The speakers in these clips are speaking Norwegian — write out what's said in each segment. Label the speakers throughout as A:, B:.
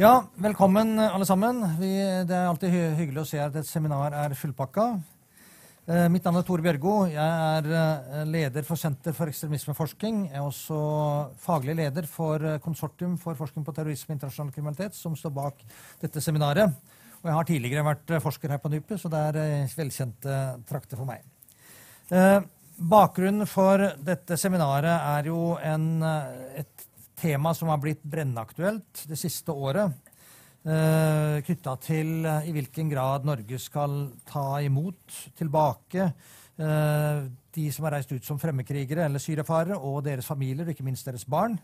A: Ja, velkommen alle sammen. Vi, det er alltid hy hyggelig å se at et seminar er fullpakka. Eh, mitt navn er Tore Bjørgo. Jeg er eh, leder for Senter for ekstremismeforskning. Jeg er også faglig leder for eh, Konsortium for forskning på terrorisme og internasjonal kriminalitet, som står bak dette seminaret. Og jeg har tidligere vært forsker her på NUPI, så det er velkjente trakter for meg. Bakgrunnen for dette seminaret er jo en, et tema som har blitt brennaktuelt det siste året. Uh, Knytta til uh, i hvilken grad Norge skal ta imot tilbake uh, de som har reist ut som fremmedkrigere eller syrefarere, og deres familier, og ikke minst deres barn.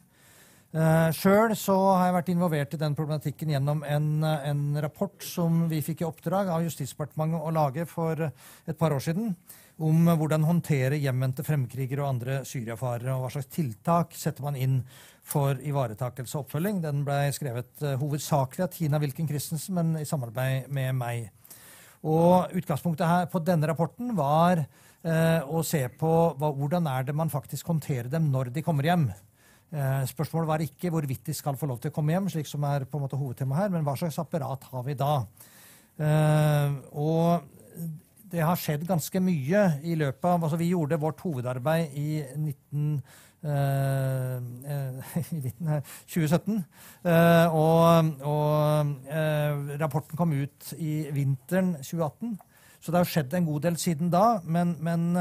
A: Uh, Sjøl har jeg vært involvert i den problematikken gjennom en, en, rapport som vi fikk i oppdrag av Justisdepartementet å lage for et par år siden, om hvordan håndtere hjemvendte fremmedkrigere og andre syriafarere, og hva slags tiltak setter man inn for ivaretakelse og oppfølging. Den ble skrevet uh, hovedsakelig av Tina Wilken Christensen, men i samarbeid med meg. Og Utgangspunktet her på denne rapporten var eh, å se på hva, hvordan er det man faktisk håndterer dem når de kommer hjem. Eh, spørsmålet var ikke hvorvidt de skal få lov til å komme hjem, slik som er på en måte hovedtemaet her, men hva slags apparat har vi da? og det har skjedd ganske mye i løpet av altså Vi gjorde vårt hovedarbeid i 19... Uh, uh, i 2017. Uh, og, og rapporten kom ut i vinteren 2018. Så det har skjedd en god del siden da. Men, men,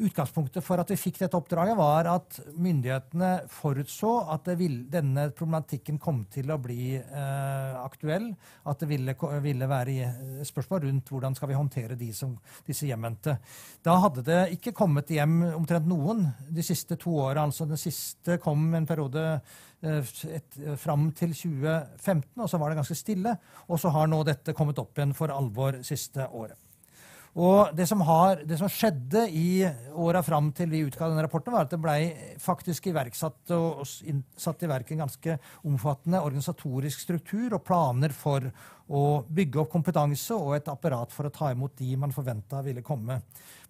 A: utgangspunktet for at vi fikk dette oppdraget, var at myndighetene forutså at vil, denne problematikken kom til å bli eh, aktuell. At det ville, ville være spørsmål rundt hvordan skal vi håndtere de som, disse hjemvendte. Da hadde det ikke kommet hjem omtrent noen de siste to åra. Altså den siste kom en periode eh, et, fram til 2015, og så var det ganske stille. Og så har nå dette kommet opp igjen for alvor siste året. Og det som, har, det som skjedde i åra fram til vi utga denne rapporten, var at det blei faktisk iverksatt og satt i verk en ganske omfattende organisatorisk struktur og planer for å bygge opp kompetanse og et apparat for å ta imot de man forventa ville komme.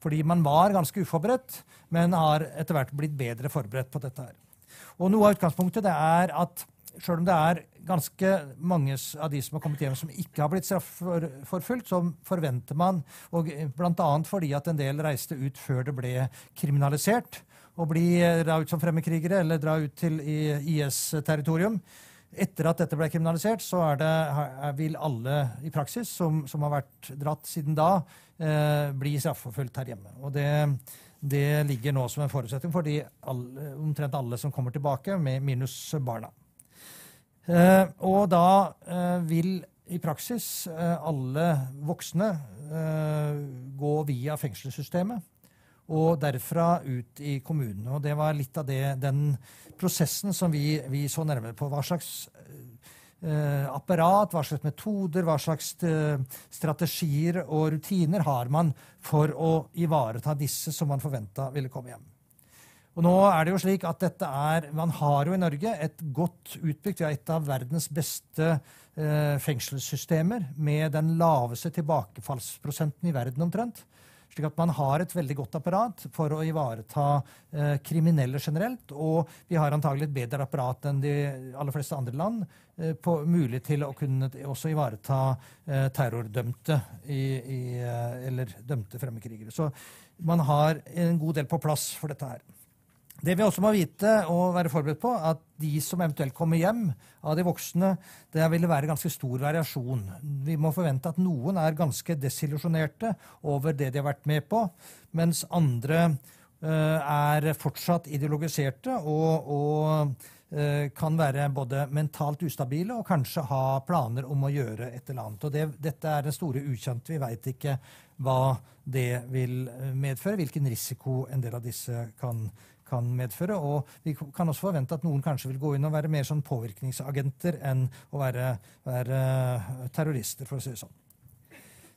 A: Fordi man var ganske uforberedt, men har etter hvert blitt bedre forberedt på dette her. Og noe av utgangspunktet er at sjøl om det er ganske mange av de som har kommet hjem som ikke har blitt straffeforfulgt, så forventer man, og bl.a. fordi at en del reiste ut før det ble kriminalisert, å bli eh, dra ut som fremmedkrigere eller dra ut til IS-territorium. Etter at dette ble kriminalisert, så det, vil alle i praksis som, som, har vært dratt siden da, eh, bli straffeforfulgt her hjemme. Og det, det, ligger nå som en forutsetning for de alle, omtrent alle som kommer tilbake, med minus barna. Eh, og da eh, vil i praksis eh, alle voksne gå via fengselssystemet og derfra ut i kommunene. Og det var litt av det, den prosessen som vi, vi så nærmere på. Hva slags apparat, hva slags metoder, hva slags strategier og rutiner har man for å ivareta disse som man forventa ville komme hjem. Og nå er det jo slik at dette er, Man har jo i Norge et godt utbygd, ja, et av verdens beste eh, fengselssystemer med den laveste tilbakefallsprosenten i verden omtrent. Slik at man har et veldig godt apparat for å ivareta eh, kriminelle generelt. Og vi har antagelig et bedre apparat enn de aller fleste andre land. Eh, på, mulig til å kunne også ivareta eh, terrordømte i, i, eh, eller dømte fremmedkrigere. Så man har en god del på plass for dette her. Det vi også må vite og være forberedt på, at de som eventuelt kommer hjem av de voksne, det vil være ganske stor variasjon. Vi må forvente at noen er ganske desillusjonerte over det de har vært med på, mens andre uh, er fortsatt ideologiserte og, og uh, kan være både mentalt ustabile og kanskje ha planer om å gjøre et eller annet. Og det, dette er det store ukjente. Vi veit ikke hva det vil medføre, hvilken risiko en del av disse kan kan medføre. Og vi kan også forvente at noen kanskje vil gå inn og være mer sånn påvirkningsagenter enn å være, være terrorister, for å si det sånn.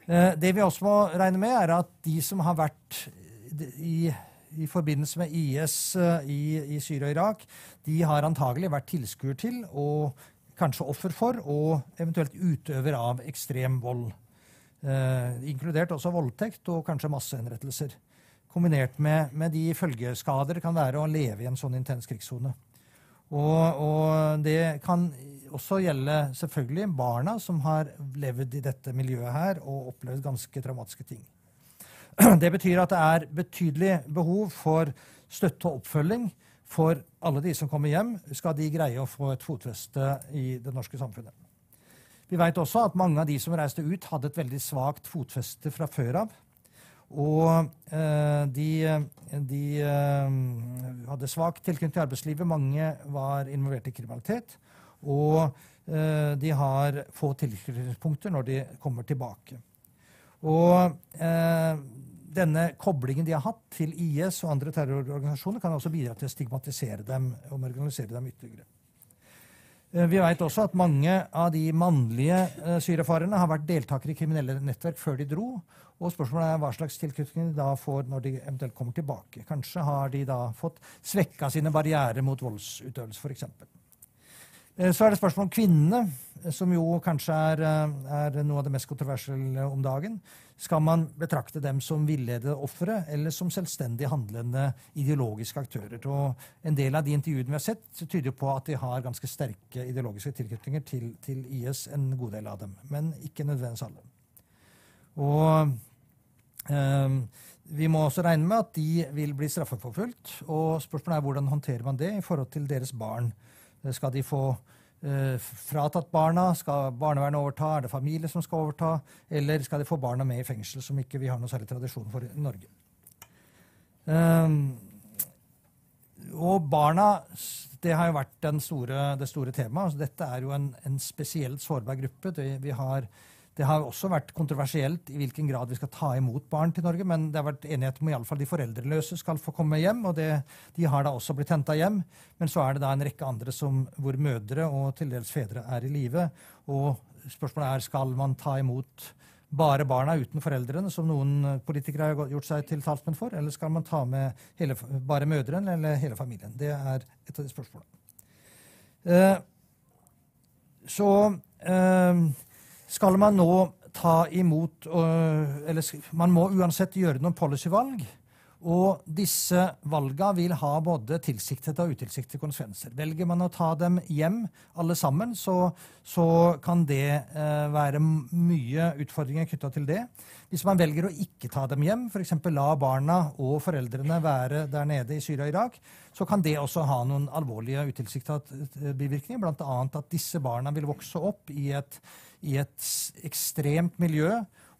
A: Eh, det vi også må regne med, er at de som har vært i, i forbindelse med IS eh, i, i, Syria og Irak, de har antagelig vært tilskuer til og kanskje offer for og eventuelt utøver av ekstrem vold. Eh, inkludert også voldtekt og kanskje massehenrettelser kombinert med, med, de følgeskader det kan være å leve i en sånn intens krigssone. Og, og, det kan også gjelde selvfølgelig barna som har levd i dette miljøet her og opplevd ganske traumatiske ting. Det betyr at det er betydelig behov for støtte og oppfølging for alle de som kommer hjem, skal de greie å få et fotfeste i det norske samfunnet. Vi vet også at mange av de som reiste ut, hadde et veldig svakt fotfeste fra før av. Og eh, de, de eh, hadde svak tilknytning til arbeidslivet. Mange var involvert i kriminalitet. Og eh, de har få tilknytningspunkter når de kommer tilbake. Og denne koblingen de har hatt til IS og andre terrororganisasjoner, kan også bidra til å stigmatisere dem og marginalisere dem ytterligere. Eh, vi vet også at mange av de mannlige syrefarerne har vært deltakere i kriminelle nettverk før de dro. Og spørsmålet er hva slags tilknytning de da får når de eventuelt kommer tilbake. Kanskje har de da fått svekka sine barrierer mot voldsutøvelse, f.eks. Uh, så er det spørsmål om kvinnene, som jo kanskje er, er noe av det mest kontroversielle om dagen. Skal man betrakte dem som villedede ofre eller som selvstendig handlende ideologiske aktører? Og en del av de intervjuene vi har sett, tyder på at de har ganske sterke ideologiske tilknytninger til, til IS, en god del av dem. Men ikke nødvendigvis alle. Og eh, vi må også regne med at de vil bli straffeforfulgt. Og spørsmålet er hvordan håndterer man det i forhold til deres barn. Skal de få fratatt barna? Skal barnevernet overta? Er det familie som skal overta? Eller skal de få barna med i fengsel, som ikke vi har noe særlig tradisjon for i Norge? Um, og barna det har jo vært store, det store temaet. Altså, dette er jo en, en spesielt sårbar gruppe. Det, vi har det har også vært kontroversielt i hvilken grad vi skal ta imot barn til Norge, men det har vært enighet om iallfall de foreldreløse skal få komme hjem, og det, de har da også blitt henta hjem. Men så er det da en rekke andre som, hvor mødre og til dels fedre er i live. Og spørsmålet er skal man ta imot bare barna uten foreldrene, som noen politikere har gjort seg til talsmenn for, eller skal man ta med hele, bare mødrene eller hele familien? Det er et av de spørsmålene. Eh, så eh, skal man nå ta imot Eller man må uansett gjøre noen policyvalg. Og disse valgene vil ha både tilsiktede og utilsiktede konsekvenser. Velger man å ta dem hjem alle sammen, så, så kan det eh, være mye utfordringer knytta til det. Hvis man velger å ikke ta dem hjem, f.eks. la barna og foreldrene være der nede i Syria og Irak, så kan det også ha noen alvorlige utilsiktede bivirkninger, bl.a. at disse barna vil vokse opp i et i et ekstremt miljø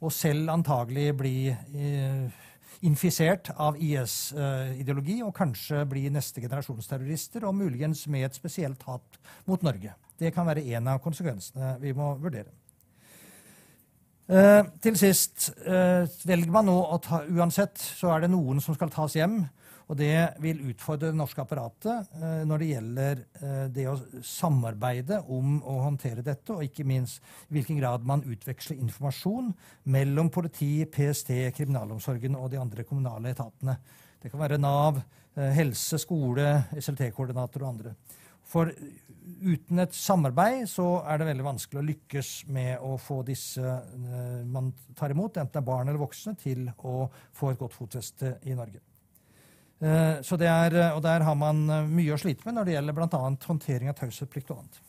A: og selv antagelig bli eh, infisert av IS-ideologi og kanskje bli neste generasjons terrorister, og muligens med et spesielt hat mot Norge. Det kan være en av konsekvensene vi må vurdere. Eh, til sist, eh, velger man nå å ta Uansett så er det noen som skal tas hjem. Og det vil utfordre det norske apparatet eh, når det gjelder eh, det å samarbeide om å håndtere dette, og ikke minst i hvilken grad man utveksler informasjon mellom politi, PST, kriminalomsorgen og de andre kommunale etatene. Det kan være Nav, eh, helse, skole, SLT-koordinator og andre. For uten et samarbeid så er det veldig vanskelig å lykkes med å få disse man tar imot, enten det er barn eller voksne, til å få et godt fotfeste i Norge. Eh, så det er, eh, og der har man eh, mye å slite med når det gjelder bl.a. håndtering av taushetsplikt og annet.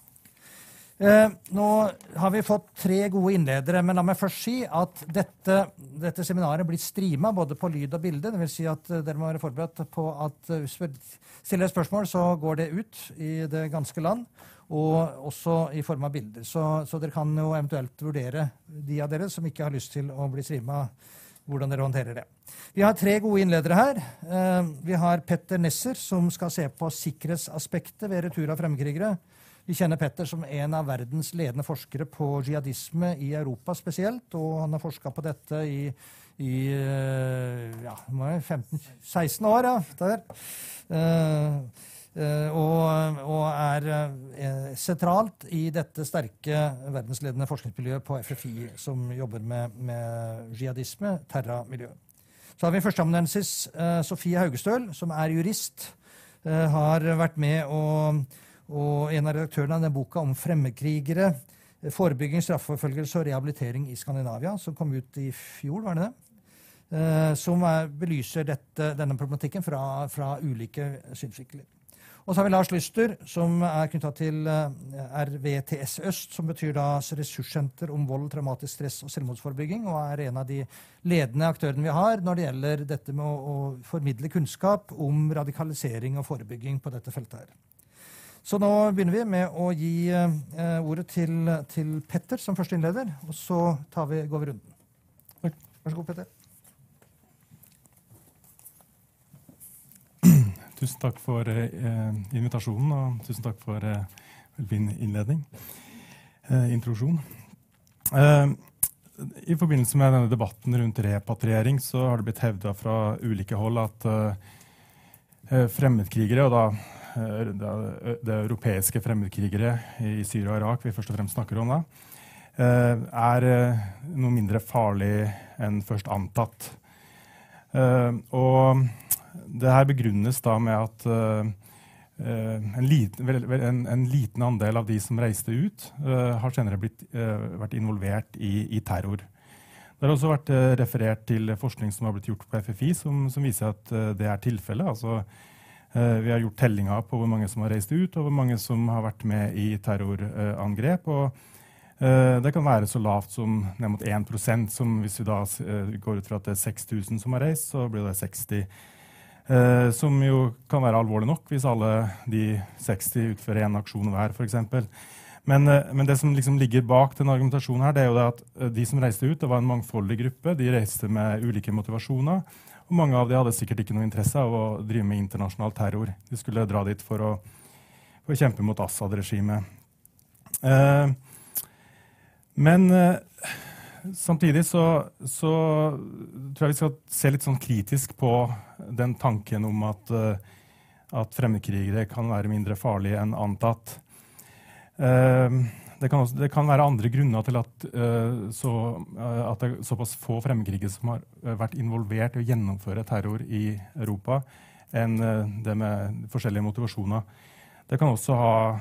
A: Nå har vi fått tre gode innledere, men la meg først si at dette, dette seminaret blir streama både på lyd og bilde. Det vil si at dere må være forberedt på at hvis vi stiller spørsmål, så går det ut i det ganske land. Og også i form av bilder. Så, så dere kan jo eventuelt vurdere, de av dere som ikke har lyst til å bli streama, hvordan dere håndterer det. Vi har tre gode innledere her. Eh, vi har Petter Nesser, som skal se på sikkerhetsaspektet ved retur av fremmedkrigere. Vi kjenner Petter som en av verdens ledende forskere på jihadisme i Europa spesielt. Og han har forska på dette i, i eh, ja, 15-16 år. Ja, der. Uh, Uh, og, og, er sentralt i dette sterke verdensledende forskningsmiljøet på FFI, som jobber med, med jihadisme, terra-miljø. Så har vi førsteamanuensis Sofie Haugestøl, som er jurist. har vært med og, og en av redaktørene av den boka om fremmedkrigere. Forebygging, straffeforfølgelse og rehabilitering i Skandinavia, som kom ut i fjor, var det det? som er, belyser dette, denne problematikken fra, fra ulike synsvinkler. Og så har vi Lars Lyster, som er knytta til RVTS Øst, som betyr da ressurssenter om vold, traumatisk stress og selvmordsforebygging, og er en av de ledende aktørene vi har når det gjelder dette med å, å formidle kunnskap om radikalisering og forebygging på dette feltet her. Så nå begynner vi med å gi eh, ordet til, til, Petter som første innleder, og så vi, går vi runden. Vær så god, Petter.
B: Tusen takk for eh, invitasjonen, og tusen takk for eh, fin innledning. Eh, introduksjon. Eh, I forbindelse med denne debatten rundt repatriering så har det blitt hevda fra ulike hold at eh, eh, fremmedkrigere, og da det, det europeiske fremmedkrigere i Syria og Irak vi først og fremst snakker om, da, er noe mindre farlig enn først antatt. Og det her begrunnes da med at en, liten, en, en, liten, andel av de som reiste ut, har senere blitt, vært involvert i, i, terror. Det har også vært referert til forskning som har blitt gjort på FFI, som, som viser at det er tilfellet. Altså, vi har gjort tellinga på hvor mange som har reist ut, og hvor mange som har vært med i terrorangrep. og det kan være så lavt som ned mot 1 som Hvis vi da går ut fra at det er 6000 som har reist, så blir det 60 Eh, som jo kan være alvorlig nok hvis alle de 60 utfører én aksjon hver, f.eks. Men, eh, men det som liksom ligger bak den argumentasjonen her, det er jo det at eh, de som reiste ut, det var en mangfoldig gruppe. De reiste med ulike motivasjoner. Mange av dem hadde sikkert ikke noe interesse av å drive med internasjonal terror. De skulle dra dit for å, for å kjempe mot Assad-regimet. Eh, men eh, samtidig så, så, tror jeg vi skal se litt sånn kritisk på den tanken om at, uh, at fremmedkrigere kan være mindre farlige enn antatt. Uh, det, kan også, det kan, være andre grunner til at, uh, så, at det er såpass få fremmedkrigere som har vært involvert i å gjennomføre terror i Europa, enn det med forskjellige motivasjoner. Det kan også ha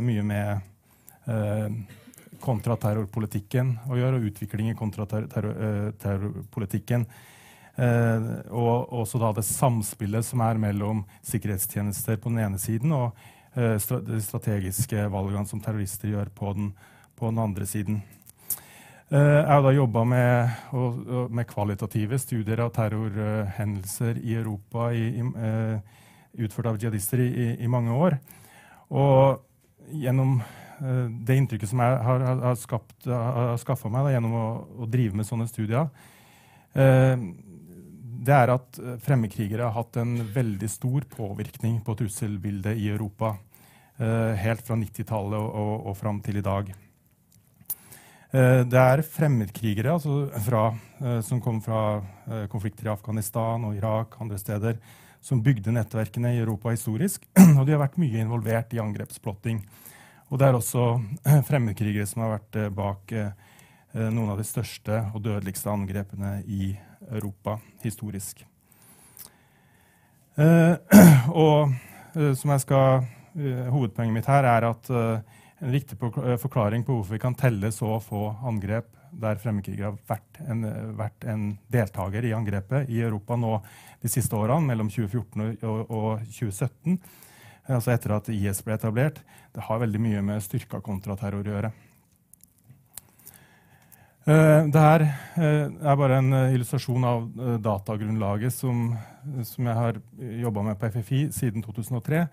B: mye med kontraterrorpolitikken å gjøre, og utvikling i kontraterrorpolitikken. Eh, og også da det samspillet som er mellom sikkerhetstjenester på den ene siden og eh, de strategiske valgene som terrorister gjør på den, på den andre siden. Eh, jeg har da jobba med, med, kvalitative studier av terrorhendelser i Europa i, i, eh, utført av jihadister i, i, mange år. Og gjennom Eh, det inntrykket som jeg har, har, har skaffa meg da, gjennom å, å, drive med sånne studier, eh, det er at fremmedkrigere har hatt en veldig stor påvirkning på trusselbildet i Europa. Eh, helt fra 90-tallet og, og, og fram til i dag. Det er fremmedkrigere altså fra, som kom fra konflikter i Afghanistan og Irak andre steder, som bygde nettverkene i Europa historisk. Og de har vært mye involvert i angrepsplotting. Og det er også fremmedkrigere som har vært eh, bak eh, noen av de største og dødeligste angrepene i Europa historisk. Eh, og som jeg skal Hovedpoenget mitt her er at en viktig forklaring på hvorfor vi kan telle så få angrep der fremmedkrigere har vært en, vært en, deltaker i angrepet i Europa nå de siste årene, mellom 2014 og, og 2017, altså etter at IS ble etablert, det har veldig mye med styrka kontraterror å gjøre. Uh, det her uh, er bare en uh, illustrasjon av datagrunnlaget som, som, jeg har jobba med på FFI siden 2003.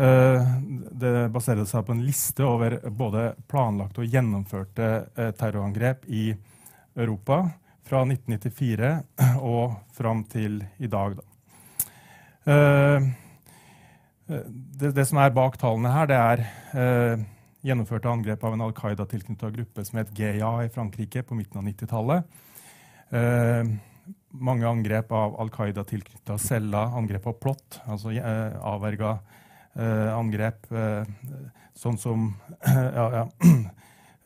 B: det baserer seg på en liste over både planlagte og gjennomførte terrorangrep i Europa fra 1994 og fram til i dag. Da det, det, som er bak tallene her, det er eh, gjennomførte angrep av en Al Qaida-tilknytta gruppe som het GIA i Frankrike på midten av 90-tallet. Eh, mange angrep av Al Qaida-tilknytta celler, angrep av plott, altså eh, avverga eh, angrep eh, sånn som ja, ja,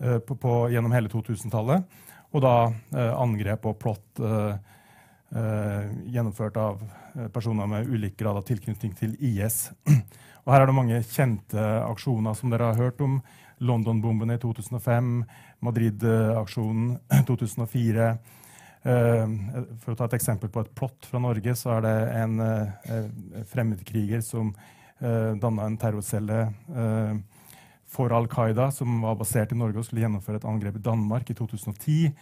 B: eh, på, på, gjennom hele 2000-tallet. Og da angrep og plott gjennomført av Eh, personer med ulik grad av tilknytning til IS. Og her er det mange kjente aksjoner som dere har hørt om. London-bombene i 2005, Madrid-aksjonen 2004. Eh, for å ta et eksempel på et plott fra Norge, så er det en eh, fremmedkriger som eh, danna en terrorcelle eh, for Al Qaida som var basert i Norge og skulle gjennomføre et angrep i Danmark i 2010.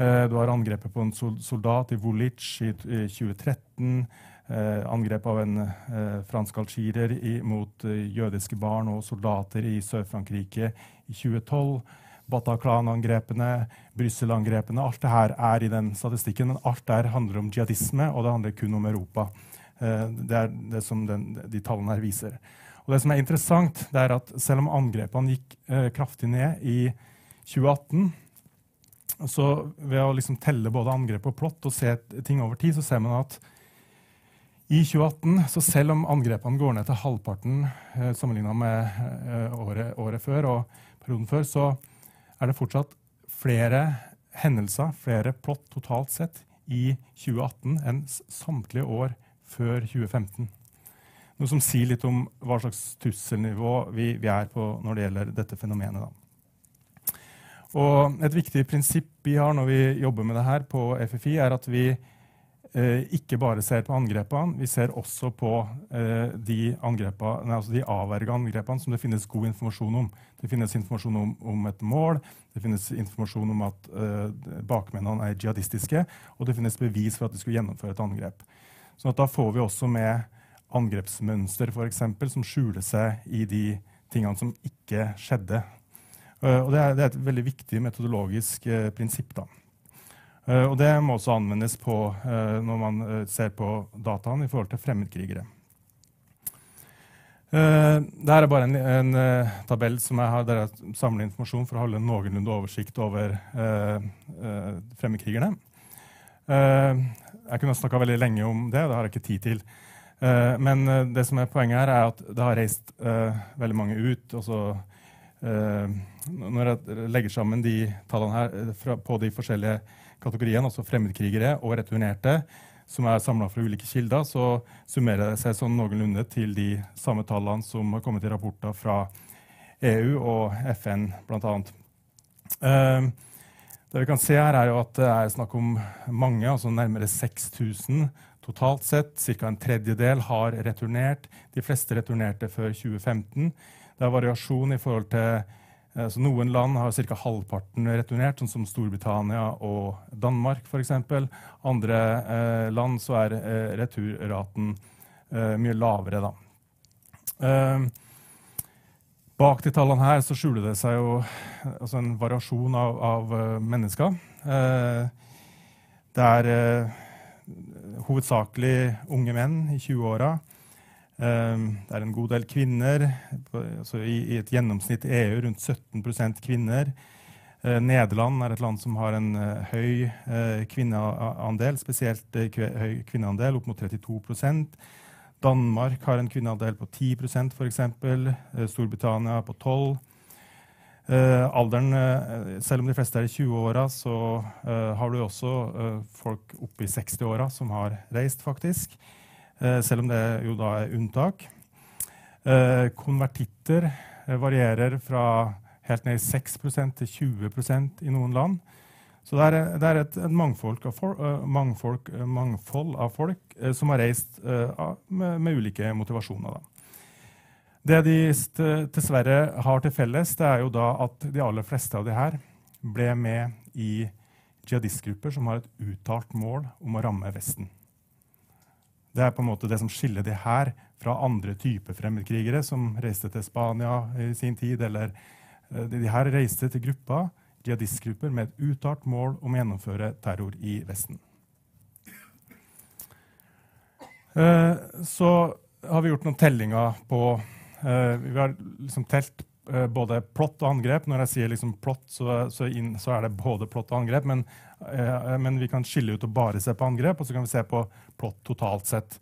B: Eh, du har angrepet på en soldat i Woolwich i 2013. Eh, angrep av en eh, fransk algirer mot eh, jødiske barn og soldater i Sør-Frankrike i 2012. Bataclan-angrepene, Brussel-angrepene. Alt det her er i den statistikken, men alt der handler om jihadisme, og det handler kun om Europa. Det er det som den, de tallene her viser. Og det som er interessant, det er at selv om angrepene gikk kraftig ned i 2018 så Ved å liksom telle både angrep og plott og se ting over tid, så ser man at i 2018, så selv om angrepene går ned til halvparten eh, sammenligna med eh, året, året, før og perioden før, så er det fortsatt flere hendelser, flere plott totalt sett, i 2018 enn samtlige år før 2015. Noe som sier litt om hva slags trusselnivå vi, vi er på når det gjelder dette fenomenet. Da. Og et viktig prinsipp vi har når vi jobber med det her på FFI, er at vi ikke bare ser på angrepene, vi ser også på eh, de, nei, altså de avverga angrepene som det finnes god informasjon om. Det finnes informasjon om, om et mål, det finnes informasjon om at eh, bakmennene er jihadistiske, og det finnes bevis for at de skulle gjennomføre et angrep. Så da får vi også med angrepsmønster for eksempel, som skjuler seg i de tingene som ikke skjedde. Uh, det er, det er, et veldig viktig metodologisk uh, prinsipp. da. Eh, og det må også anvendes på, eh, når man eh, ser på dataene i forhold til fremmedkrigere. Dette er bare en, en tabell som jeg har, der jeg samler informasjon for å holde noenlunde oversikt over fremmedkrigerne. jeg kunne snakka veldig lenge om det, det har jeg ikke tid til. men det som er poenget her, er at det har reist veldig mange ut. Også, når jeg legger sammen de tallene her på de forskjellige kategorien, altså fremmedkrigere og returnerte, som er samla fra ulike kilder, så summerer det seg sånn noenlunde til de samme tallene som har kommet i rapporter fra EU og FN, bl.a. Uh, det vi kan se her, er jo at det er snakk om mange, altså nærmere 6000 totalt sett. Ca. en tredjedel har returnert. De fleste returnerte før 2015. Det er variasjon i forhold til Eh, så noen land har ca. halvparten returnert, sånn som Storbritannia og Danmark f.eks. Andre eh, land så er eh, returraten eh, mye lavere. Da. Eh, bak de tallene her så skjuler det seg jo altså en variasjon av, av eh, mennesker. det er hovedsakelig unge menn i 20-åra. Ehm, det er en god del kvinner. Altså i, et gjennomsnitt i EU rundt 17 kvinner. Eh, Nederland er et land som har en uh, høy uh, kvinneandel, spesielt høy kvinneandel, opp mot 32% Danmark har en kvinneandel på 10% f.eks. Storbritannia på 12 alderen, Selv om de fleste er i 20-åra, så har du også folk oppe i 60-åra som har reist, faktisk. Eh, selv om det jo da er unntak. Eh, konvertitter eh, varierer fra helt ned i 6% til 20% i noen land. Så det er, det er et, et mangfold, av folk, mangfold, mangfold, av folk som har reist med, med, ulike motivasjoner. Da. Det de dessverre har til felles, det er jo da at de aller fleste av de her ble med i jihadistgrupper som har et uttalt mål om å ramme Vesten. Det er på en måte det som skiller de her fra andre typer fremmedkrigere som reiste til Spania i sin tid. eller eh, De her reiste til grupper, jihadistgrupper med et uttalt mål om å gjennomføre terror i Vesten. Eh, så har vi gjort noen tellinger på eh, Vi har liksom telt både plott og angrep. Når jeg sier liksom plott, så, så, så, er det både plott og angrep. Men, eh, men, vi kan skille ut og bare se på angrep, og så kan vi se på plott totalt sett.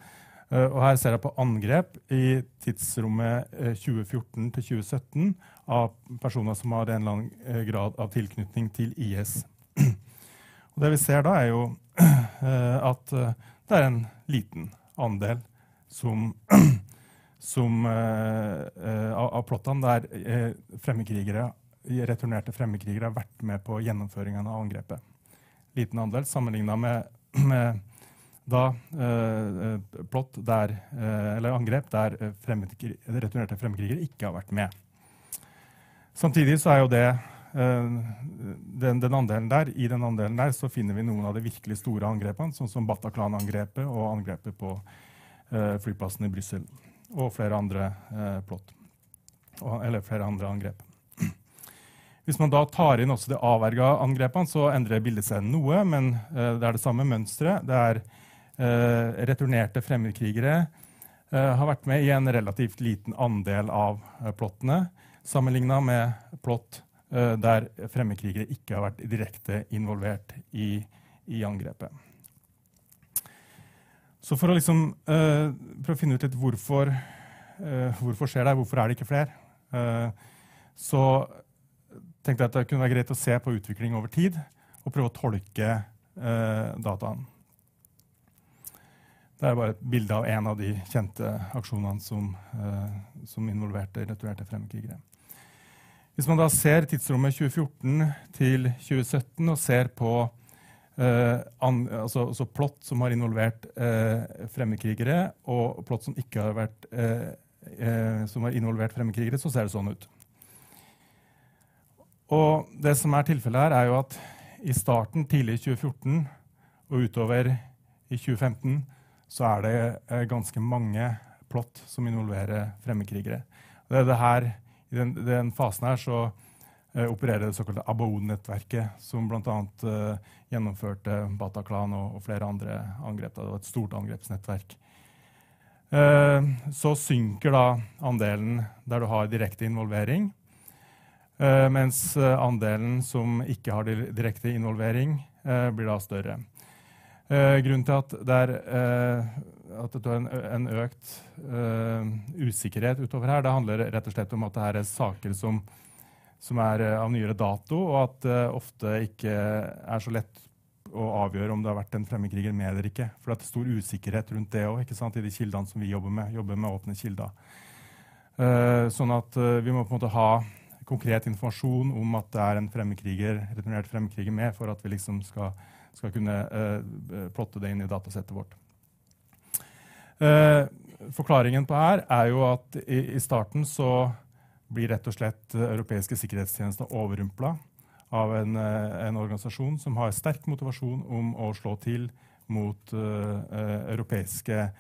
B: Eh, og her ser jeg på angrep i tidsrommet 2014 til 2017 av personer som har en eller annen eh, grad av tilknytning til IS. Og det vi ser da, er jo eh, at eh, det er en liten andel som som, uh, av, av plottene der uh, fremmedkrigere, returnerte fremmedkrigere har vært med på gjennomføringen av angrepet. Liten andel sammenligna med, med, da plott der, eller angrep der returnerte fremmedkrigere ikke har vært med. Samtidig så er jo det den, den, andelen der, I den andelen der så finner vi noen av de virkelig store angrepene, sånn som Bataclan-angrepet og angrepet på flyplassen i Brussel. Og flere andre plott. Eller flere andre angrep. Hvis man da tar inn også de avverga angrepene, så endrer bildet seg noe, men uh, det er det samme mønsteret. Det er eh, returnerte fremmedkrigere Eh, har vært med i en relativt liten andel av plottene, sammenligna med plott der fremmedkrigere ikke har vært direkte involvert i, i angrepet. Så for å liksom, prøve å finne ut litt hvorfor, hvorfor skjer det, hvorfor er det ikke flere, så tenkte jeg at det kunne være greit å se på utvikling over tid og prøve å tolke uh, dataen. Det er bare et bilde av en av de kjente aksjonene som, som involverte returerte fremmedkrigere. Hvis man da ser tidsrommet 2014 til 2017 og ser på eh, an, altså, altså, plott som har involvert uh, fremmedkrigere, og plott som ikke har vært, uh, som har involvert fremmedkrigere, så ser det sånn ut. Og det som er tilfellet her, er jo at i starten, tidlig i 2014 og utover i 2015, så er det ganske mange plott som involverer fremmedkrigere. Det det her, I den, den fasen her så uh, opererer det såkalte ABO-nettverket, som bl.a. Uh, eh, gjennomførte Bataclan og, og, flere andre angrep. Det var et stort angrepsnettverk. Uh, så synker da andelen der du har direkte involvering. Uh, mens andelen som ikke har direkte involvering, uh, blir da større. grunnen til at det er, at det er en, en økt usikkerhet utover her, det handler rett og slett om at det her er saker som, som er av nyere dato, og at det ofte ikke er så lett å avgjøre om det har vært en fremmedkriger med eller ikke. For det er stor usikkerhet rundt det òg, i de kildene som vi jobber med. jobber med åpne kilder. sånn at vi må på en måte ha konkret informasjon om at det er en fremmedkriger, returnert fremmedkriger med, for at vi liksom skal, skal kunne plotte det inn i datasettet vårt. Forklaringen på her er jo at i, starten så blir rett og slett europeiske sikkerhetstjenester overrumpla av en, en, organisasjon som har sterk motivasjon om å slå til mot uh, europeiske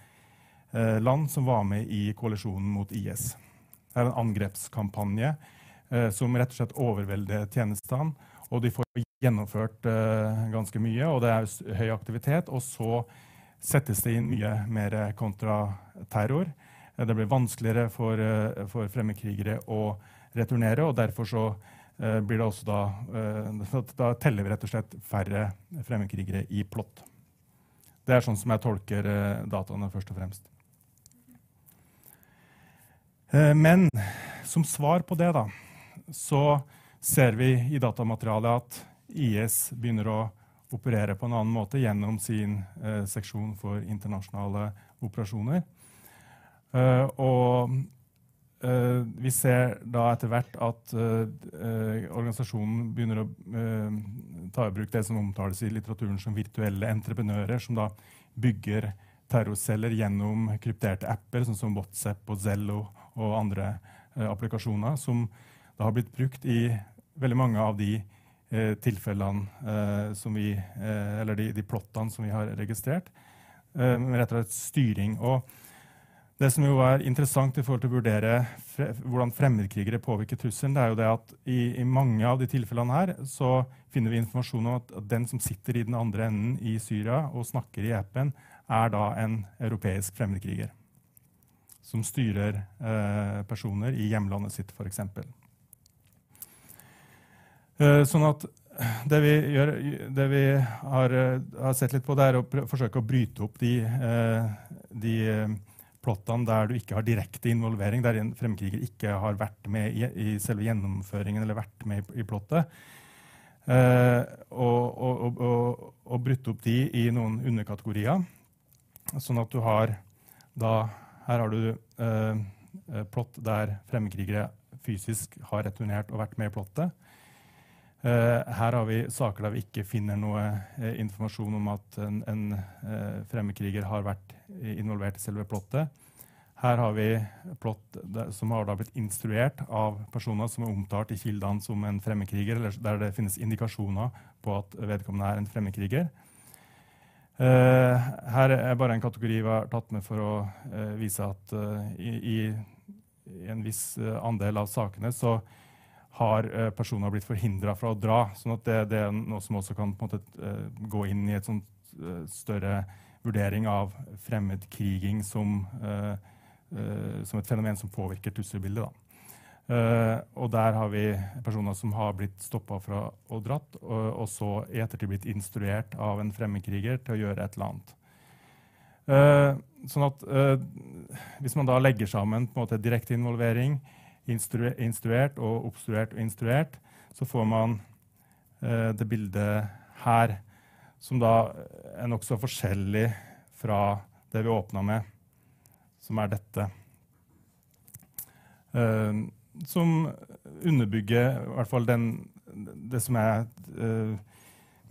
B: land som var med i koalisjonen mot IS. Det er en angrepskampanje uh, som rett og slett overvelder tjenestene. Og de får gjennomført uh, ganske mye, og det er høy aktivitet. Og så settes det inn mye mer kontraterror. Uh, det blir vanskeligere for, uh, for fremmedkrigere å returnere, og derfor så blir det også da Da teller vi rett og slett færre fremmedkrigere i plott. Det er sånn som jeg tolker dataene, først og fremst. Men som svar på det, da så ser vi i datamaterialet at IS begynner å operere på en annen måte gjennom sin eh, seksjon for internasjonale operasjoner. Uh, og uh, vi ser da etter hvert at uh, organisasjonen begynner å ta i bruk det som omtales i litteraturen som virtuelle entreprenører, som da bygger terrorceller gjennom krypterte apper, sånn som WhatsApp og Zello og andre applikasjoner, som da har blitt brukt i veldig mange av de eh, tilfellene eh, som vi eh, Eller de, de, plottene som vi har registrert. Eh, med rett og slett styring. Og det som jo er interessant i forhold til å vurdere fre, hvordan fremmedkrigere påvirker trusselen, det er jo det at i, i, mange av de tilfellene her så finner vi informasjon om at, den som sitter i den andre enden i Syria og snakker i appen, er da en europeisk fremmedkriger. Som styrer eh, personer i hjemlandet sitt, f.eks. Eh, sånn at det vi, gjør, det vi har, eh, har, sett litt på, det er å forsøke å bryte opp de, eh, de plottene der du ikke har direkte involvering, der en fremmedkriger ikke har vært med i, i, selve gjennomføringen eller vært med i, i plottet. Eh, og, og, og, og brutt opp de i noen underkategorier. Sånn at du har da Her har du eh, plott der fremmedkrigere fysisk har returnert og vært med i plottet. Her har vi saker der vi ikke finner noe informasjon om at en, en fremmedkriger har vært involvert i selve plottet. Her har vi plott som har blitt instruert av personer som er omtalt i kildene som en fremmedkriger, eller der det finnes indikasjoner på at vedkommende er en fremmedkriger. Her er bare en kategori vi har tatt med for å vise at i, i, en viss andel av sakene så har personer blitt forhindra fra å dra. sånn at det, det, er noe som også kan måte, gå inn i et sånt større vurdering av fremmedkriging som, som, et fenomen som påvirker trusselbildet. Da. Og der har vi personer som har blitt stoppa fra å dratt, og, og, så i ettertid blitt instruert av en fremmedkriger til å gjøre et eller annet. Uh, sånn at uh, Hvis man da legger sammen på en måte direkte involvering, instru instruert og obstruert og instruert, så får man det bildet her, som da er nokså forskjellig fra det vi åpna med, som er dette. Uh, som underbygger i hvert fall den, det som er uh,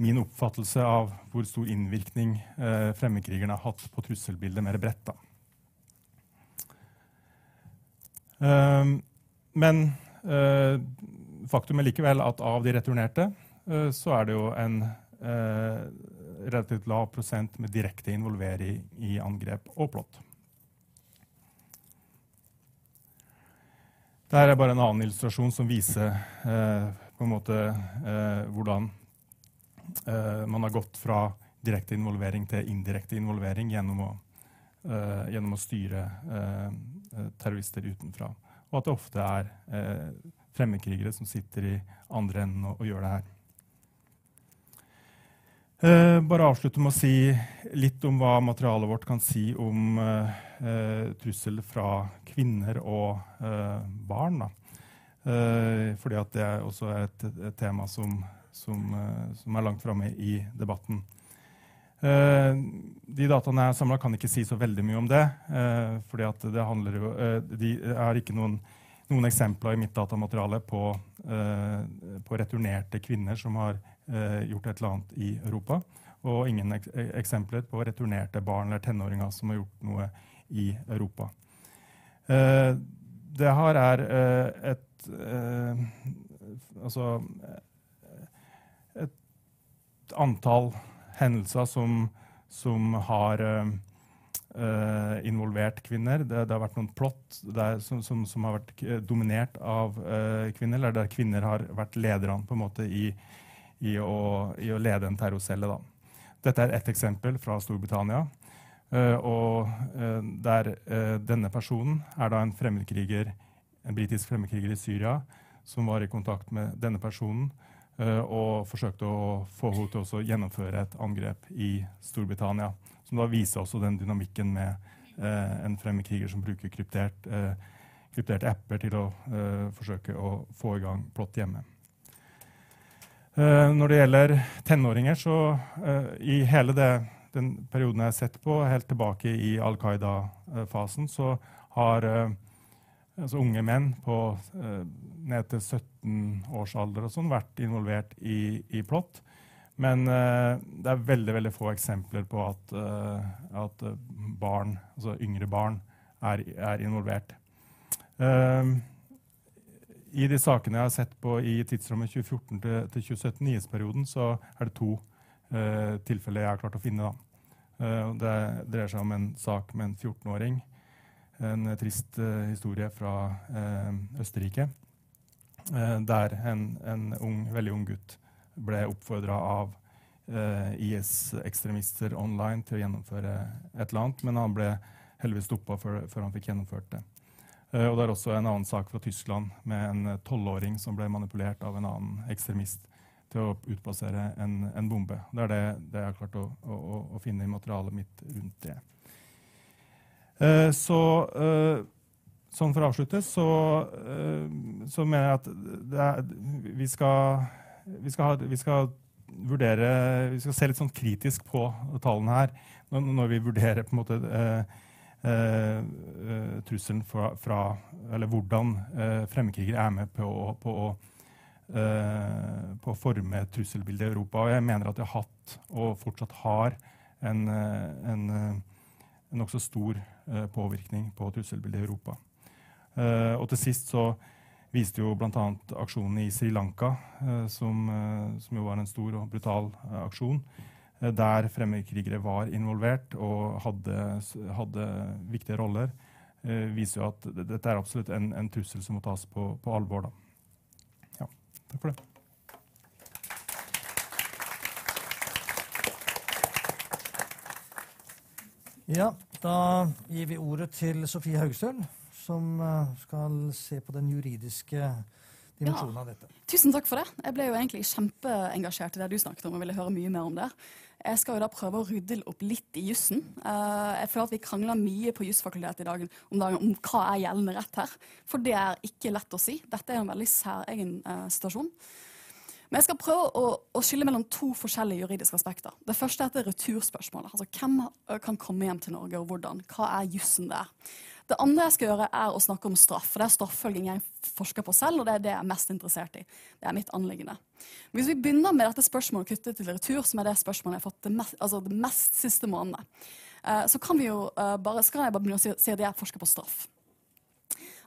B: min oppfattelse av hvor stor innvirkning uh, fremmedkrigerne har hatt på trusselbildet mer bredt. Uh, men faktum er likevel at av de returnerte så er det jo en relativt lav prosent med direkte involvering i angrep og plott. Dette er bare en annen illustrasjon som viser eh, på en måte eh, hvordan eh, man har gått fra direkte involvering til indirekte involvering gjennom å, eh, gjennom å styre eh, terrorister utenfra. Og at det ofte er eh, fremmedkrigere som sitter i andre enden og, og gjør det her. Eh, bare avslutte med å si litt om hva materialet vårt kan si om eh, trussel fra kvinner og eh, barn. Eh, fordi det er også et, et tema som, som, eh, som, er langt framme i debatten. Eh, de dataene jeg har samla, kan ikke si så veldig mye om det. fordi det jo, de er ikke noen, noen, eksempler i mitt datamateriale på, på returnerte kvinner som har Eh, gjort et eller annet i Europa. Og ingen ek eksempler på returnerte barn eller tenåringer som har gjort noe i Europa. Eh, det her er eh, et Altså et antall hendelser som, som har Uh, involvert kvinner. Det, det, har vært noen plott der, som, som, som, har vært dominert av uh, kvinner, eller der kvinner har vært lederne på en måte i, i å, i å lede en terrorcelle. Da. Dette er ett eksempel fra Storbritannia. Uh, og der denne personen er da en fremmedkriger, en britisk fremmedkriger i Syria som var i kontakt med denne personen og forsøkte å få henne til å gjennomføre et angrep i Storbritannia. Som da viser også den dynamikken med en fremmedkriger som bruker kryptert, krypterte apper til å forsøke å få i gang plott hjemme. Når det gjelder tenåringer, så i hele det, den perioden jeg har sett på, helt tilbake i Al Qaida-fasen, så har altså unge menn på ned til 17 års alder og sånn vært involvert i, i plott. Men det er veldig veldig få eksempler på at, at barn, altså yngre barn er, er involvert. Uh, i de sakene jeg har sett på i tidsrommet 2014 til, til 2017, nyhetsperioden, så er det to eh, tilfeller jeg har klart å finne. Eh, det dreier seg om en sak med en 14-åring. En trist eh, historie fra eh, Østerrike. Eh, der en, en ung, veldig ung gutt ble oppfordra av IS-ekstremister online til å gjennomføre et eller annet, men han ble heldigvis stoppa før, før han fikk gjennomført det. Og det er også en annen sak fra Tyskland med en tolvåring som ble manipulert av en annen ekstremist til å utplassere en, en bombe. Det er det, det jeg har klart å, å, å, finne i materialet mitt rundt det. Eh, så sånn for å avslutte, så, så mener jeg at er, vi, skal, vi, skal ha, vi, skal, vurdere Vi skal se litt sånn kritisk på tallene her når, når vi vurderer på en måte eh, Eh, eh, trusselen fra, fra, Eller hvordan eh, fremmedkrigere er med på, på på å forme trusselbildet i Europa. Og jeg mener at det har hatt, og fortsatt har, en, en, en nokså stor påvirkning på trusselbildet i Europa. Uh, og til sist så viste jo bl.a. aksjonen i Sri Lanka, som, som, jo var en stor og brutal aksjon, der fremmedkrigere var involvert og hadde, hadde viktige roller eh, viser jo at dette er absolutt en, en trussel som må tas på, på alvor. Da. Ja, takk for det.
A: Ja, da gir vi ordet til Sofie Haugstøl, som eh, skal se på den juridiske dimensjonen ja. av dette.
C: Tusen takk for det. Jeg ble jo egentlig kjempeengasjert i det du snakket om, og ville høre mye mer om det. Jeg skal jo da prøve å rydde opp litt i jussen. Uh, jeg føler at vi krangler mye på jusfakultetet i dag om, dagen om hva er gjeldende rett her. For det er ikke lett å si. Dette er en veldig særegen uh, situasjon. Men jeg skal prøve å, å, skille mellom to forskjellige juridiske aspekter. Det første er returspørsmålet. Altså, hvem kan komme hjem til Norge, og hvordan? Hva er jussen der? Det andre jeg skal gjøre, er å snakke om straff. For det er straffølging jeg forsker på selv, og det er det jeg er mest interessert i. Det er mitt anliggende. Hvis vi begynner med dette spørsmålet knyttet til retur, som er det spørsmålet jeg har fått det mest, altså det mest siste månedene, eh, så kan, vi jo eh, bare, skal jeg bare begynne å si at jeg forsker på straff.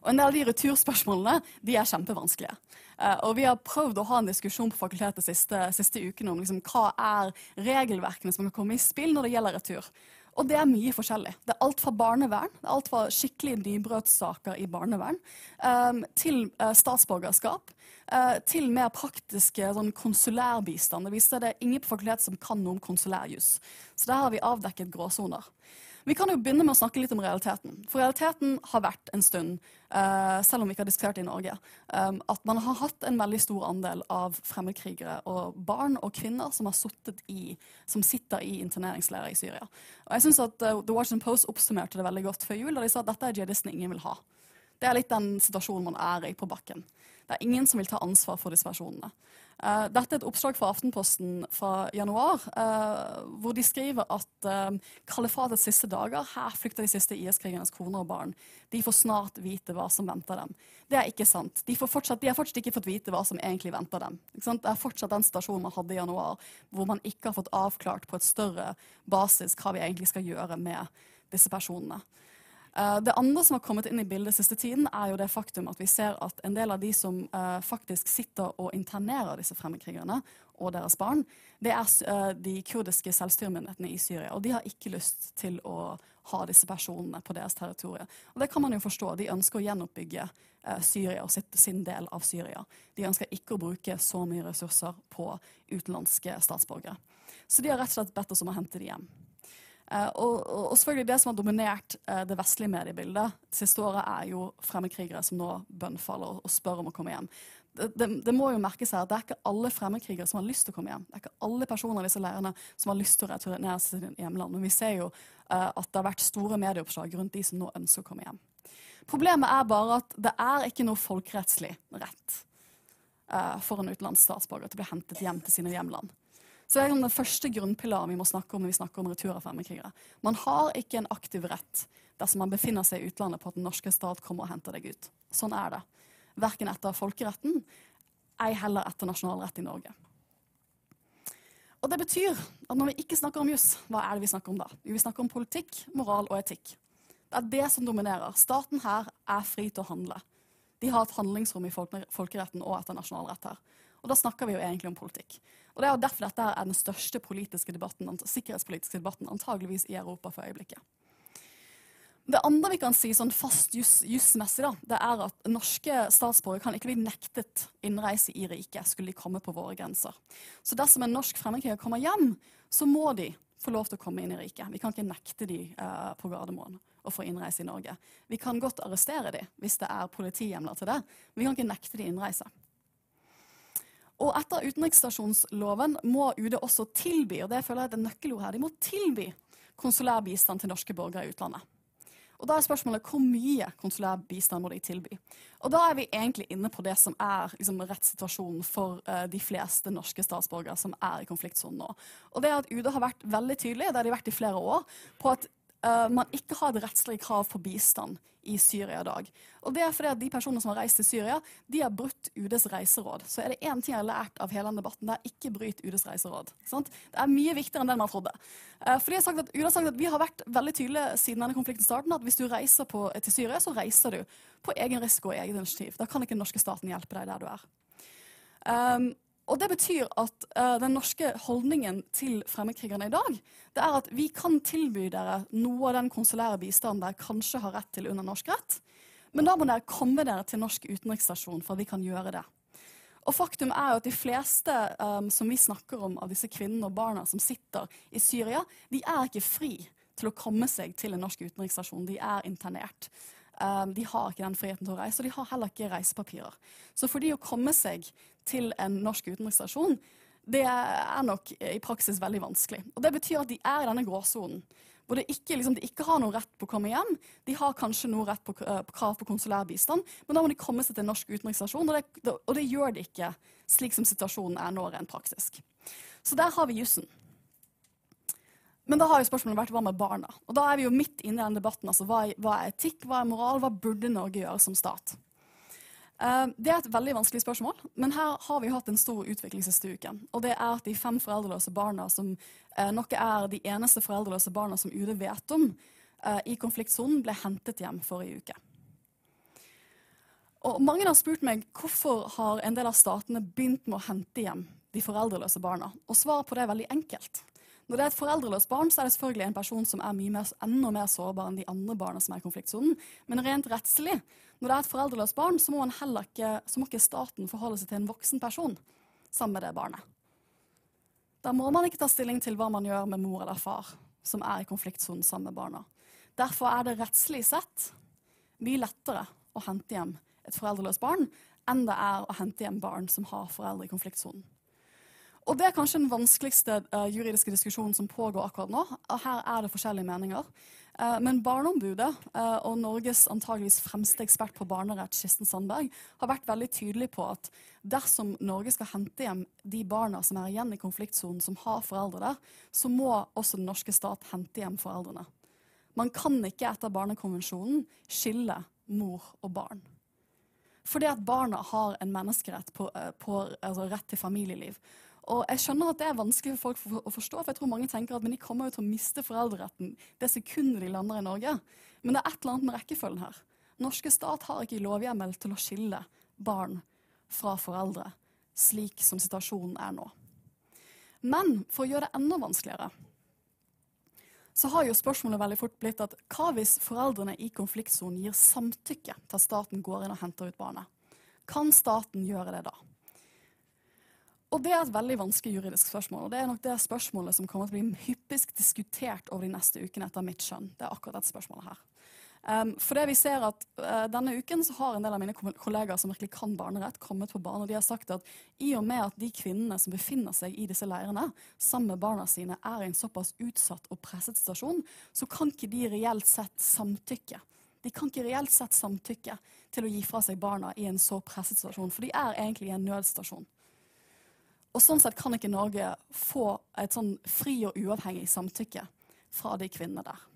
C: Og En del av de returspørsmålene de er kjempevanskelige. Uh, og Vi har prøvd å ha en diskusjon på fakultetet siste, siste ukene om liksom, hva er regelverkene som kan komme i spill når det gjelder retur. Og det er mye forskjellig. Det er alt fra barnevern, det er alt fra skikkelige nybrødssaker i barnevern, um, til uh, statsborgerskap, til mer praktiske sånn, konsulærbistand. Det viser det ingen på fakultetet som kan noe om konsulærjus. Så der har vi avdekket gråsoner. Vi kan jo begynne med å snakke litt om realiteten. For realiteten har vært en stund, uh, selv om vi ikke har diskutert det i Norge, um, at man har hatt en veldig stor andel av fremmedkrigere og barn og kvinner som, i, som sitter i interneringsleirer i Syria. Og jeg synes at uh, The Washington Post oppsummerte det veldig godt før jul, da de sa at dette er jihadistene ingen vil ha. Det er litt den situasjonen man er i på bakken. Det er ingen som vil ta ansvar for disse personene. Uh, dette er et oppslag fra Aftenposten fra januar, uh, hvor de skriver at uh, kalifatets siste dager, her flykter de siste IS-krigernes koner og barn. De får snart vite hva som venter dem. Det er ikke sant. De, fortsatt, de har fortsatt ikke fått vite hva som egentlig venter dem. Det er fortsatt den situasjonen man hadde i januar, hvor man ikke har fått avklart på et større basis hva vi egentlig skal gjøre med disse personene. Eh, det andre som har kommet inn i bildet siste tiden, er jo det faktum at vi ser at en del av de som uh, faktisk sitter og internerer disse fremmedkrigerne og deres barn, det er uh, de kurdiske selvstyremyndighetene i Syria. Og de har ikke lyst til å ha disse personene på deres territorium. Og det kan man jo forstå. De ønsker å gjenoppbygge Syria og sin del av Syria. De ønsker ikke å bruke så mye ressurser på utenlandske statsborgere. Så de har rett og slett bedt oss om å hente dem hjem. Uh, og, og, selvfølgelig Det som har dominert uh, det vestlige mediebildet det siste året, er jo fremmedkrigere som nå bønnfaller og, spør om å komme hjem. Det, det, det, må jo merke seg at det er ikke alle fremmedkrigere som har lyst til å komme hjem. Det er ikke alle personer disse leirene som har lyst til å returnere til sitt hjemland. Men vi ser jo uh, at det har vært store medieoppslag rundt de som nå ønsker å komme hjem. Problemet er bare at det er ikke noe folkerettslig rett for en utenlandsk statsborger til å bli hentet hjem til sine hjemland. Så det er den første grunnpilaren vi må snakke om når vi snakker om retur av fremmedkrigere. Man har ikke en aktiv rett dersom man befinner seg i utlandet på at den norske stat kommer og henter deg ut. Sånn er det. Verken etter folkeretten, ei heller etter nasjonalrett i Norge. Og det betyr at når vi ikke snakker om juss, hva er det vi snakker om da? Vi snakker om politikk, moral og etikk. Det er det som dominerer. Staten her er fri til å handle. De har et handlingsrom i folkeretten og etter nasjonalrett her. Og da snakker vi jo egentlig om politikk. Og det er jo derfor dette er den største debatten, sikkerhetspolitiske debatten antageligvis i Europa for øyeblikket. Det andre vi kan si sånn fast jussmessig, da, det er at norske statsborgere kan ikke bli nektet innreise i riket skulle de komme på våre grenser. Så dersom en norsk fremmedkriger kommer hjem, så må de få lov til å komme inn i riket. Vi kan ikke nekte de uh, på Gardermoen å få innreise i Norge. Vi kan godt arrestere de hvis det er politihjemler til det, men vi kan ikke nekte de innreise. Og etter utenriksstasjonsloven må UD også tilby, og det føler jeg er et nøkkelord her, de må tilby konsulær bistand til norske borgere i utlandet. Og Da er spørsmålet hvor mye konsulær bistand må de tilby. Og Da er vi egentlig inne på det som er liksom, rettssituasjonen for uh, de fleste norske statsborgere som er i konfliktsonen nå. Og det er at UD har vært veldig tydelig, det har de vært i flere år, på at man ikke har et rettslig krav for bistand i Syria i dag. Og det er fordi at De personene som har reist til Syria, de har brutt UDs reiseråd. Så er det én ting jeg har lært av hele den debatten, det er ikke bryt UDs reiseråd. Sant? Det er mye viktigere enn det man trodde. Uh, fordi jeg har sagt at, UD har sagt at Vi har vært veldig tydelige siden denne konflikten starten, at hvis du reiser på, til Syria, så reiser du på egen risiko og eget initiativ. Da kan ikke den norske staten hjelpe deg der du er. Um, og Det betyr at uh, den norske holdningen til fremmedkrigerne i dag det er at vi kan tilby dere noe av den konsulære bistanden dere kanskje har rett til under norsk rett, men da må dere komme dere til norsk utenriksstasjon for at vi kan gjøre det. Og faktum er jo at De fleste um, som vi snakker om av disse kvinnene og barna som sitter i Syria, de er ikke fri til å komme seg til en norsk utenriksstasjon. De er internert. Um, de har ikke den friheten til å reise, og de har heller ikke reisepapirer. Så for de å komme seg til en norsk utenriksstasjon, det er nok i praksis veldig vanskelig. Og Det betyr at de er i denne gråsonen. Hvor ikke, liksom, de ikke har noe rett på å komme hjem. De har kanskje noe rett på, på krav på konsulær bistand, men da må de komme seg til en norsk utenriksstasjon, og, det, og det gjør de ikke slik som situasjonen er nå rent praktisk. Så der har vi jussen. Men da har jo spørsmålet vært hva med barna? Og da er vi jo midt inne i den debatten. altså Hva hva er etikk, hva er moral, hva burde Norge gjøre som stat? Eh, det er et veldig vanskelig spørsmål, men her har vi hatt en stor utvikling siste uken. Og det er at de fem foreldreløse barna som eh, nok er de eneste foreldreløse barna som UD vet om eh, i konfliktsonen, ble hentet hjem forrige uke. Og mange har spurt meg hvorfor har en del av statene begynt med å hente hjem de foreldreløse barna. Og svaret på det er veldig enkelt. Når det er et foreldreløst barn, så er det selvfølgelig en person som er mer, enda mer sårbar enn de andre barna som er i konfliktsonen. Men rent rettslig, når det er et foreldreløst barn, så må, ikke, så må ikke staten forholde seg til en voksen person sammen med det barnet. Da må man ikke ta stilling til hva man gjør med mor eller far som er i konfliktsonen sammen med barna. Derfor er det rettslig sett mye lettere å hente hjem et foreldreløst barn enn det er å hente hjem barn som har foreldre i konfliktsonen. Og Det er kanskje den vanskeligste uh, juridiske diskusjonen som pågår akkurat nå. Her er det forskjellige meninger. Uh, men Barneombudet uh, og Norges antageligvis fremste ekspert på barnerett, Kirsten Sandberg, har vært veldig tydelig på at dersom Norge skal hente hjem de barna som er igjen i konfliktsonen, som har foreldre der, så må også den norske stat hente hjem foreldrene. Man kan ikke etter Barnekonvensjonen skille mor og barn. Fordi at barna har en menneskerett på, på altså rett til familieliv. Og jeg skjønner at det er vanskelig for folk å forstå, for jeg tror mange tenker at de kommer jo til å miste foreldreretten det sekundet de lander i Norge. Men det er et eller annet med rekkefølgen her. Norske stat har ikke lovhjemmel til å skille barn fra foreldre, slik som situasjonen er nå. Men for å gjøre det enda vanskeligere, så har jo spørsmålet veldig fort blitt at hva hvis foreldrene i konfliktsonen gir samtykke til at staten går inn og henter ut barnet? Kan staten gjøre det da? Og Det er et veldig vanskelig juridisk spørsmål. og Det er nok det spørsmålet som kommer til å bli hyppigst diskutert over de neste ukene, etter mitt skjønn. Det er akkurat dette spørsmålet her. Um, for det vi ser at uh, Denne uken så har en del av mine kollegaer som virkelig kan barnerett, kommet på banen. og De har sagt at i og med at de kvinnene som befinner seg i disse leirene, sammen med barna sine, er i en såpass utsatt og presset situasjon, så kan ikke de reelt sett samtykke. De kan ikke reelt sett samtykke til å gi fra seg barna i en så presset situasjon, for de er egentlig i en nødstasjon. Og sånn sett kan ikke Norge få et sånn fri og uavhengig samtykke fra de kvinnene der.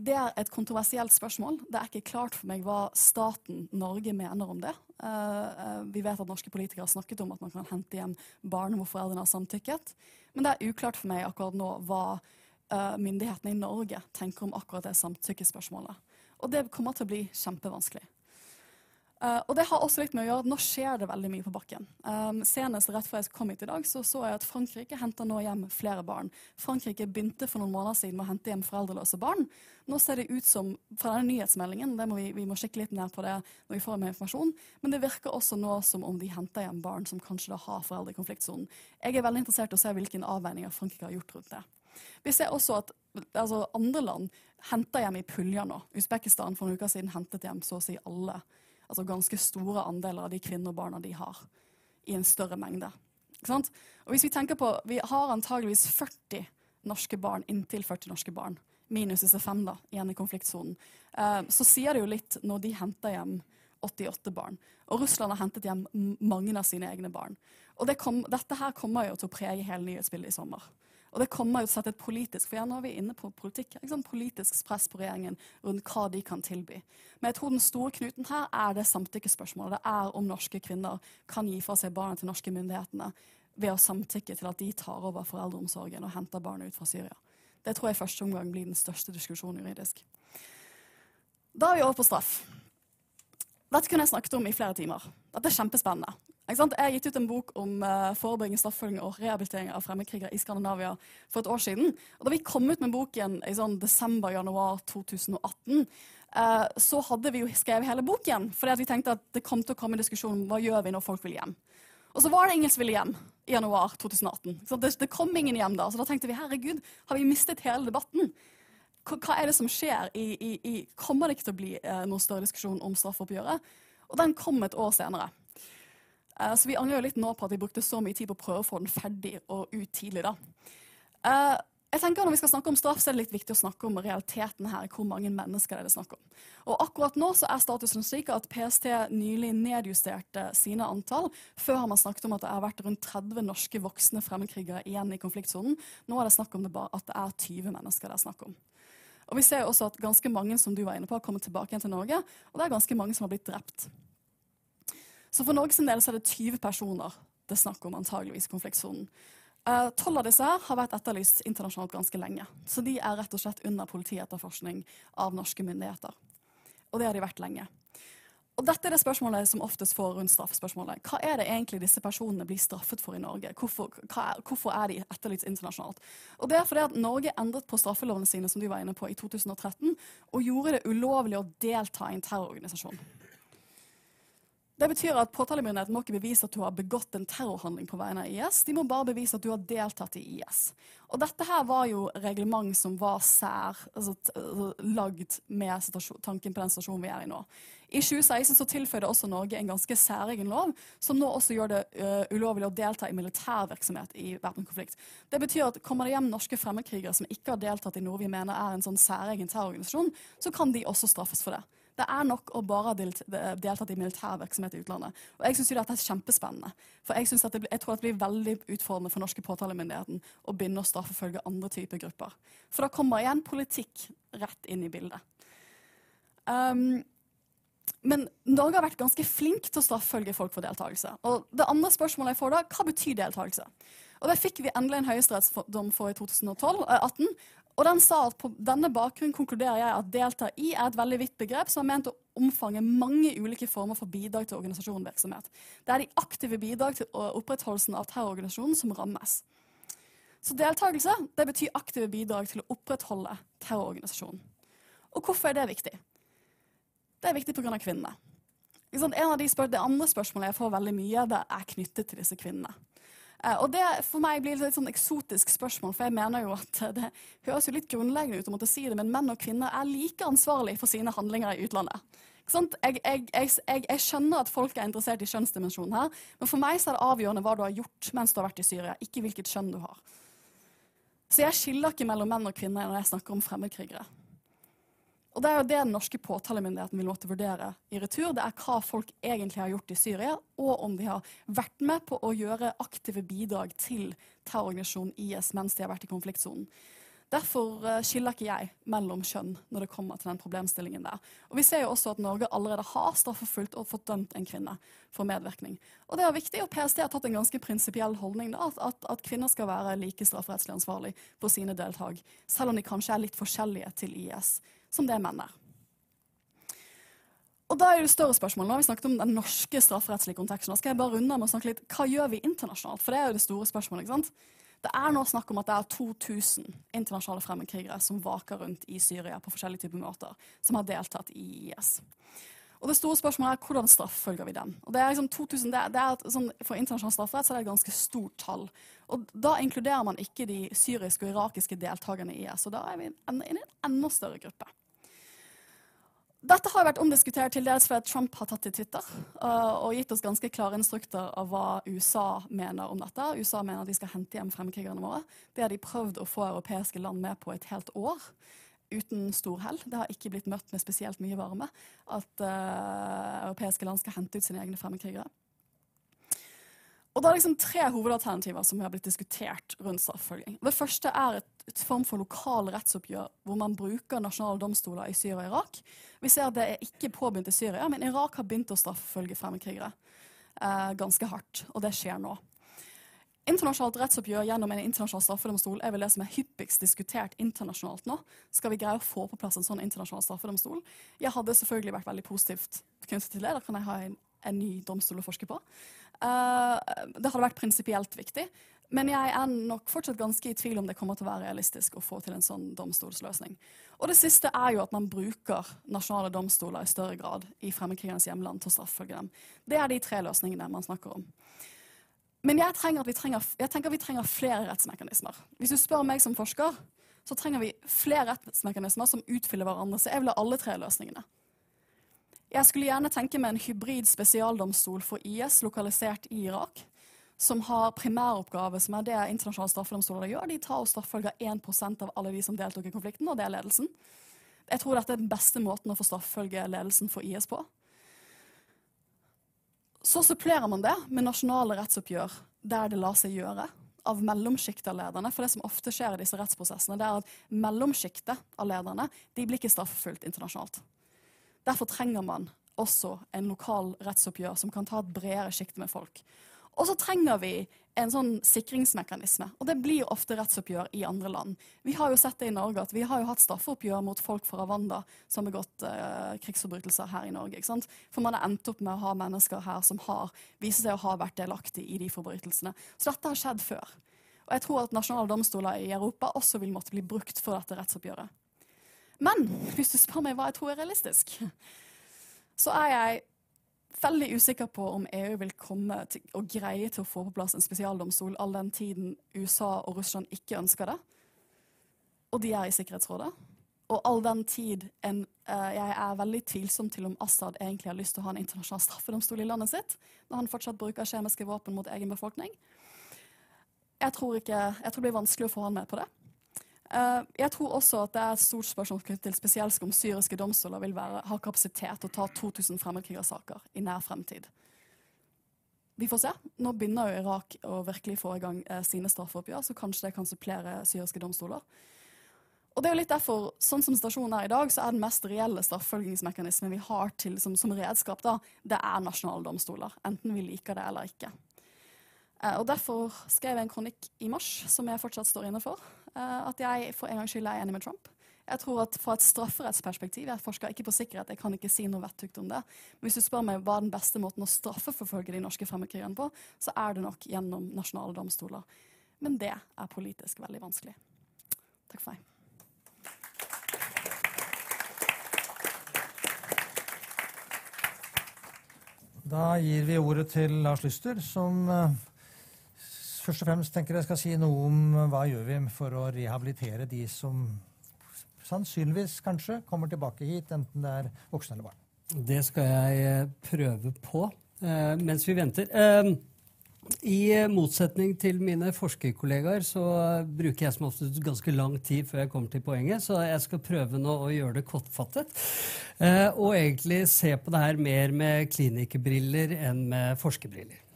C: Det er et kontroversielt spørsmål. Det er ikke klart for meg hva staten Norge mener om det. Uh, vi vet at norske politikere har snakket om at man kan hente hjem barn hvor foreldrene har samtykket. Men det er uklart for meg akkurat nå hva uh, myndighetene i Norge tenker om akkurat det samtykkespørsmålet. Og det kommer til å bli kjempevanskelig. Uh, og det har også litt med å gjøre at nå skjer det veldig mye på bakken. Um, senest rett før jeg kom hit i dag, så så jeg at Frankrike henter nå hjem flere barn. Frankrike begynte for noen måneder siden med å hente hjem foreldreløse barn. Nå ser det ut som, fra denne nyhetsmeldingen, må vi, vi, må kikke litt ned på det når vi får mer informasjon, men det virker også nå som om de henter hjem barn som kanskje da har foreldre i konfliktsonen. Jeg er veldig interessert i å se hvilke avveininger Frankrike har gjort rundt det. Vi ser også at altså, andre land henter hjem i puljer nå. Usbekistan for noen uker siden hentet hjem så å si alle altså ganske store andeler av de kvinner og barna de har, i en større mengde. Og hvis Vi tenker på, vi har antageligvis 40 norske barn, inntil 40 norske barn, minus disse fem da, igjen i konfliktsonen. Eh, så sier det jo litt når de henter hjem 88 barn. Og Russland har hentet hjem mange av sine egne barn. Og det kom, dette her kommer jo til å prege hele nyhetsbildet i sommer. Og det kommer jo sette et politisk for nå er vi inne på politikk, politisk press på regjeringen rundt hva de kan tilby. Men jeg tror den store knuten her er det samtykkespørsmålet. Det er om norske kvinner kan gi fra seg barna til norske myndighetene ved å samtykke til at de tar over foreldreomsorgen og henter barna ut fra Syria. Det tror jeg i første omgang blir den største diskusjonen juridisk. Da er vi over på straff. Dette kunne jeg snakket om i flere timer. Dette er kjempespennende. Jeg har gitt ut en bok om uh, forebygging, straffefølging og rehabilitering av fremmedkrigere i Skandinavia for et år siden. Og da vi kom ut med boken i sånn desember-januar 2018, uh, så hadde vi jo skrevet hele boken. Fordi vi tenkte at det kom til å komme en diskusjon om hva gjør vi når folk vil hjem. Og så var det ingen som ville hjem i januar 2018. Så det, det, kom ingen hjem da. Så da tenkte vi herregud, har vi mistet hele debatten? Hva er det som skjer? I, i, i, kommer det ikke til å bli eh, noen større diskusjon om straffoppgjøret? Og den kom et år senere. Så vi angrer litt nå på at vi brukte så mye tid på å prøve å få den ferdig og ut tidlig. da. Uh, jeg tenker Når vi skal snakke om straff, så er det litt viktig å snakke om realiteten her. Hvor mange mennesker det er det snakk om. Og Akkurat nå så er statusen slik at PST nylig nedjusterte sine antall. Før har man snakket om at det har vært rundt 30 norske voksne fremmedkrigere igjen i konfliktsonen. Nå er det snakk om det bare at det er 20 mennesker det er snakk om. Og Vi ser også at ganske mange som du var inne på, har kommet tilbake igjen til Norge. Og det er ganske mange som har blitt drept. Så for Norges del er det 20 personer det er snakk om antageligvis i konfliktsonen. Eh, tolv av disse har vært etterlyst internasjonalt ganske lenge. Så de er rett og slett under politietterforskning av norske myndigheter. Og det har de vært lenge. Og dette er det spørsmålet som oftest får rundt straffespørsmålet. Hva er det egentlig disse personene blir straffet for i Norge? Hvorfor, er, hvorfor er de etterlyst internasjonalt? Og det er fordi at Norge endret på straffelovene sine som du var inne på, i 2013, og gjorde det ulovlig å delta i en terrororganisasjon. Det betyr at Påtalemyndigheten må ikke bevise at du har begått en terrorhandling på vegne av IS. De må bare bevise at du har deltatt i IS. Og dette her var jo reglement som var sær, altså, altså lagd med tanken på den situasjonen vi er i nå. I 2016 så tilføyde også Norge en ganske særegen lov, som nå også gjør det uh, ulovlig å delta i militærvirksomhet i væpnet konflikt. Det betyr at kommer det hjem norske fremmedkrigere som ikke har deltatt i noe vi mener er en sånn særegen terrororganisasjon, så kan de også straffes for det. Det er nok å bare ha deltatt i militær virksomhet i utlandet. Og jeg syns dette er kjempespennende. For jeg, det, jeg, tror det blir veldig utfordrende for norske påtalemyndigheten å begynne å straffefølge andre typer grupper. For da kommer igjen politikk rett inn i bildet. Um, men Norge har vært ganske flink til å straffefølge folk for deltakelse. Og det andre spørsmålet jeg får da, hva betyr deltakelse? Og Det fikk vi endelig en høyesterettsdom for i 2012, 18, og den sa at på denne bakgrunn konkluderer jeg at delta i er et veldig vidt begrep som er ment å omfange mange ulike former for bidrag til organisasjonsvirksomhet. Det er de aktive bidrag til opprettholdelsen av terrororganisasjonen som rammes. Så deltakelse det betyr aktive bidrag til å opprettholde terrororganisasjonen. Og hvorfor er det viktig? Det er viktig pga. kvinnene. En av de det andre spørsmålet jeg får veldig mye, det er knyttet til disse kvinnene. Eh, og det for meg blir et sånn eksotisk spørsmål, for jeg mener jo at det høres jo litt grunnleggende ut å måtte si det, men menn og kvinner er like ansvarlig for sine handlinger i utlandet. Jeg, jeg, jeg, jeg, skjønner at folk er interessert i kjønnsdimensjonen her, men for meg er det avgjørende hva du har gjort mens du har vært i Syria, ikke hvilket kjønn du har. Så jeg skiller ikke mellom menn og kvinner når jeg snakker om fremmedkrigere. Og Det er jo det den norske påtalemyndigheten vil måtte vurdere i retur. Det er hva folk egentlig har gjort i Syria, og om de har vært med på å gjøre aktive bidrag til terrororganisasjonen IS mens de har vært i konfliktsonen. Derfor eh, skiller ikke jeg mellom kjønn når det kommer til den problemstillingen der. Og Vi ser jo også at Norge allerede har straffeforfulgt og fått dømt en kvinne for medvirkning. Og det er viktig, og PST har tatt en ganske prinsipiell holdning da, at, at, kvinner skal være like strafferettslig ansvarlig for sine deltak, selv om de kanskje er litt forskjellige til IS som det menn er. Og da er det større spørsmål. Nå har vi snakket om den norske strafferettslige konteksten. Da skal jeg bare runde med å snakke litt hva gjør vi internasjonalt? For det er jo det store spørsmålet. ikke sant? Det er nå snakk om at det er 2000 internasjonale fremmedkrigere som vaker rundt i Syria på forskjellige typer måter, som har deltatt i IS. Og det store spørsmålet er hvordan strafffølger vi dem? Og det er liksom 2000, det er, det er sånn, For internasjonal strafferett så er det et ganske stort tall. Og Da inkluderer man ikke de syriske og irakiske deltakerne i IS. Og da er vi i en enda større gruppe. Dette har vært omdiskutert til dels fordi Trump har tatt til Twitter uh, og gitt oss ganske klare instrukter av hva USA mener om dette. USA mener at de skal hente hjem fremmedkrigerne våre. Det har de prøvd å få europeiske land med på et helt år. Uten stor hell. Det har ikke blitt møtt med spesielt mye varme at uh, europeiske land skal hente ut sine egne fremmedkrigere. Og Det er liksom tre hovedalternativer som har blitt diskutert rundt straffeforfølging. Det første er et, et, form for lokal rettsoppgjør hvor man bruker nasjonale domstoler i Syria og Irak. Vi ser at det er ikke påbegynt i Syria, men Irak har begynt å straffefølge fremmedkrigere eh, ganske hardt. Og det skjer nå. Internasjonalt rettsoppgjør gjennom en internasjonal straffedomstol er vel det som er hyppigst diskutert internasjonalt nå. Skal vi greie å få på plass en sånn internasjonal straffedomstol? Jeg hadde selvfølgelig vært veldig positivt knyttet til det. Da kan jeg ha en, en ny domstol å forske på. Uh, det hadde vært prinsipielt viktig. Men jeg er nok fortsatt ganske i tvil om det kommer til å være realistisk å få til en sånn domstolsløsning. Og det siste er jo at man bruker nasjonale domstoler i større grad i fremmedkrigernes hjemland til å straffefølge dem. Det er de tre løsningene man snakker om. Men jeg, trenger, jeg tenker vi trenger flere rettsmekanismer. Hvis du spør meg som forsker, så trenger vi flere rettsmekanismer som utfyller hverandre. Så jeg vil ha alle tre løsningene. Jeg skulle gjerne tenke meg en hybrid spesialdomstol for IS lokalisert i Irak, som har primæroppgave, som er det internasjonale straffedomstoler gjør. De tar og straffefølger 1% av alle de som deltok i konflikten, og det er ledelsen. Jeg tror dette er den beste måten å få straffefølge ledelsen for IS på. Så supplerer man det med nasjonale rettsoppgjør der det lar seg gjøre, av mellomsjiktet av lederne. For det som ofte skjer i disse rettsprosessene, det er at mellomsjiktet av lederne de blir ikke straffefullt internasjonalt. Derfor trenger man også en lokal rettsoppgjør som kan ta et bredere sjikte med folk. Og så trenger vi en sånn sikringsmekanisme, og det blir ofte rettsoppgjør i andre land. Vi har jo sett det i Norge, at vi har jo hatt straffeoppgjør mot folk fra Rwanda som har begått uh, krigsforbrytelser her i Norge. ikke sant? For man har endt opp med å ha mennesker her som har viser seg å ha vært delaktig i de forbrytelsene. Så dette har skjedd før. Og jeg tror at nasjonale domstoler i Europa også vil måtte bli brukt for dette rettsoppgjøret. Men hvis du spør meg hva jeg tror er realistisk, så er jeg veldig usikker på om EU vil komme til, og greie til å få på plass en spesialdomstol all den tiden USA og Russland ikke ønsker det. Og de er i Sikkerhetsrådet. Og all den tid en, uh, jeg er veldig tvilsom til om Assad egentlig har lyst til å ha en internasjonal straffedomstol i landet sitt, når han fortsatt bruker kjemiske våpen mot egen befolkning. Jeg tror, ikke, jeg tror det blir vanskelig å få han med på det. Uh, jeg tror også at det er et stort spørsmål til spesielt om syriske domstoler vil være, ha kapasitet til å ta 2000 fremmedkrigersaker i nær fremtid. Vi får se. Nå begynner jo Irak å virkelig få i gang uh, sine straffeoppgjør, så kanskje det kan supplere syriske domstoler. Og det er jo litt derfor, sånn som situasjonen er i dag, så er den mest reelle straffefølgingsmekanismen vi har til, som, som, redskap, da, det er nasjonale domstoler. Enten vi liker det eller ikke. Uh, og Derfor skrev jeg en kronikk i mars som jeg fortsatt står inne for. Eh, at jeg for en gangs skyld er enig med Trump. Jeg tror at Fra et strafferettsperspektiv Jeg forsker ikke på sikkerhet, jeg kan ikke si noe vettugt om det. Men hvis du spør meg hva er den beste måten å straffeforfølge de norske fremmedkrigerne på, så er det nok gjennom nasjonale domstoler. Men det er politisk veldig vanskelig. Takk for meg.
A: Da gir vi ordet til Lars Lyster, som eh, først og fremst tenker jeg skal si noe om eh, hva gjør vi for å rehabilitere de som sannsynligvis kanskje kommer tilbake hit, enten det er voksne eller barn.
D: Det skal jeg eh, prøve på eh, mens vi venter. I motsetning til mine forskerkollegaer så bruker jeg som oftest ganske lang tid før jeg kommer til poenget, så jeg skal prøve nå å gjøre det kortfattet. Og egentlig se på det her mer med klinikerbriller enn med forskerbriller.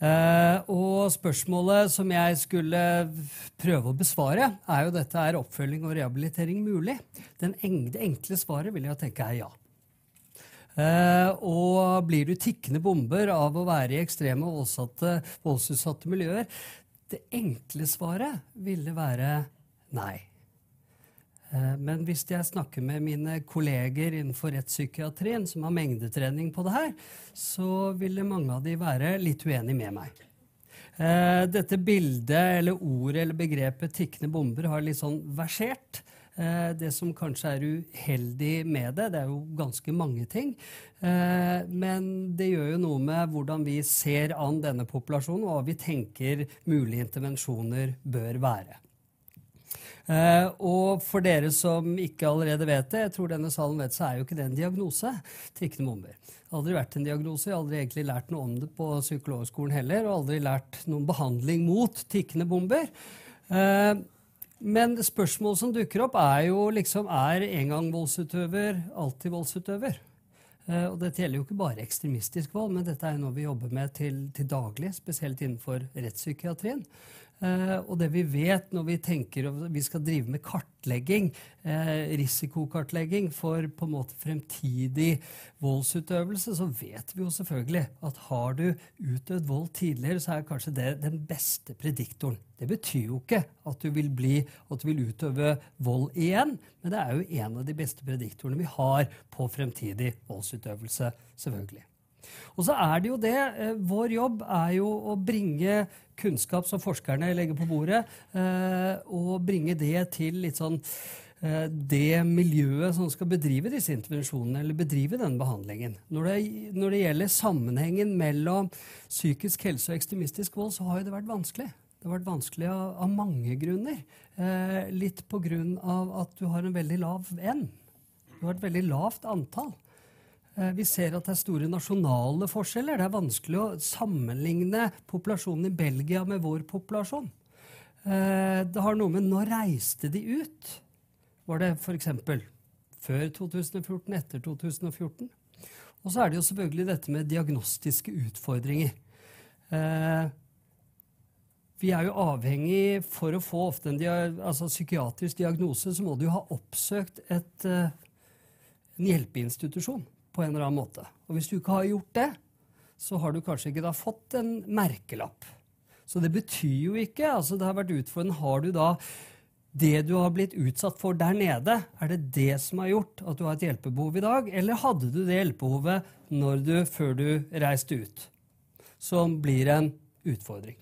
D: Uh, og spørsmålet som jeg skulle prøve å besvare, er jo dette er oppfølging og rehabilitering mulig. Den en, det enkle svaret vil jeg tenke er ja. Uh, og blir du tikkende bomber av å være i ekstreme voldsutsatte miljøer? Det enkle svaret ville være nei. Eh, men hvis jeg snakker med mine kolleger innenfor rettspsykiatrien som har mengdetrening på det her, så ville mange av de være litt uenig med meg. Eh, dette bildet eller ordet eller begrepet 'tikkende bomber' har litt sånn versert. Eh, det som kanskje er uheldig med det, det er jo ganske mange ting. Men det gjør jo noe med hvordan vi ser an denne populasjonen, og hva vi tenker mulige intervensjoner bør være. Uh, og for dere som ikke allerede vet det, jeg tror denne salen vet så er jo ikke det en diagnose. tikkende bomber. Det har aldri vært en diagnose, jeg har aldri egentlig lært noe om det på psykologskolen heller, og aldri lært noen behandling mot tikkende bomber. Uh, men spørsmålet som dukker opp, er jo liksom Er en gang voldsutøver alltid voldsutøver? Eh, og dette gjelder jo ikke bare ekstremistisk vold, men dette er jo noe vi jobber med til, til daglig, spesielt innenfor rettspsykiatrien. Eh, og det vi vet når vi tenker at vi skal drive med kartlegging, eh, risikokartlegging for på en måte fremtidig voldsutøvelse, så vet vi jo selvfølgelig at har du utøvd vold tidligere, så er kanskje det den beste prediktoren. Det betyr jo ikke at du vil, bli, at du vil utøve vold igjen, men det er jo en av de beste prediktorene vi har på fremtidig voldsutøvelse, selvfølgelig. Og så er det jo det, eh, Vår jobb er jo å bringe kunnskap som forskerne legger på bordet, eh, og bringe det til litt sånn eh, det miljøet som skal bedrive disse intervensjonene, eller bedrive denne behandlingen. Når det, når det gjelder sammenhengen mellom psykisk helse og ekstremistisk vold, så har jo det vært vanskelig. Det har vært vanskelig av, av mange grunner. Eh, litt av at du har en veldig lav N. Du har et veldig lavt antall. Eh, vi ser at det er store nasjonale forskjeller. Det er vanskelig å sammenligne populasjonen i Belgia med vår populasjon. Eh, det har noe med når reiste de ut? Var det f.eks. før 2014, etter 2014? Og så er det jo selvfølgelig dette med diagnostiske utfordringer. Eh, vi er jo avhengig For å få ofte en altså psykiatrisk diagnose, så må du jo ha oppsøkt et, en hjelpeinstitusjon på en eller annen måte. Og hvis du ikke har gjort det, så har du kanskje ikke da fått en merkelapp. Så det betyr jo ikke altså Det har vært utfordrende. Har du da det du har blitt utsatt for der nede, er det det som har gjort at du har et hjelpebehov i dag? Eller hadde du det hjelpebehovet du, før du reiste ut? Som blir en utfordring.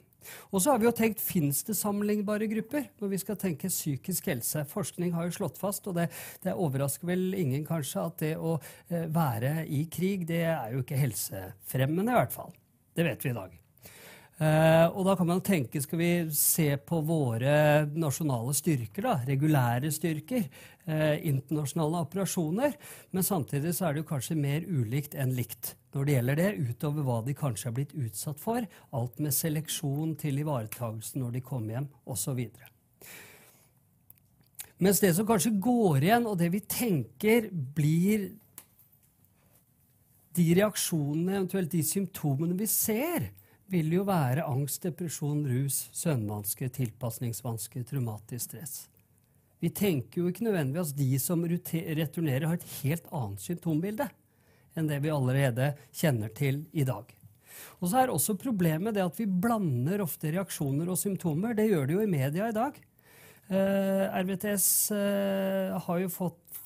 D: Og så har vi jo tenkt fins det sammenlignbare grupper når vi skal tenke psykisk helse. Forskning har jo slått fast, og det, det overrasker vel ingen kanskje, at det å eh, være i krig, det er jo ikke helsefremmende i hvert fall. Det vet vi i dag. Uh, og da kan man tenke, skal vi se på våre nasjonale styrker, da, regulære styrker, uh, internasjonale operasjoner, men samtidig så er det jo kanskje mer ulikt enn likt når det gjelder det, utover hva de kanskje har blitt utsatt for, alt med seleksjon til ivaretagelsen når de kommer hjem, osv. Mens det som kanskje går igjen, og det vi tenker blir de reaksjonene, eventuelt de symptomene vi ser, vil jo være angst, depresjon, rus, søvnvansker, tilpasningsvansker, traumatisk stress. Vi tenker jo ikke nødvendigvis at de som returnerer, har et helt annet symptombilde enn det vi allerede kjenner til i dag. Og så er også problemet det at vi blander ofte reaksjoner og symptomer. Det gjør det jo i media i dag. Eh, RVTS eh, har jo fått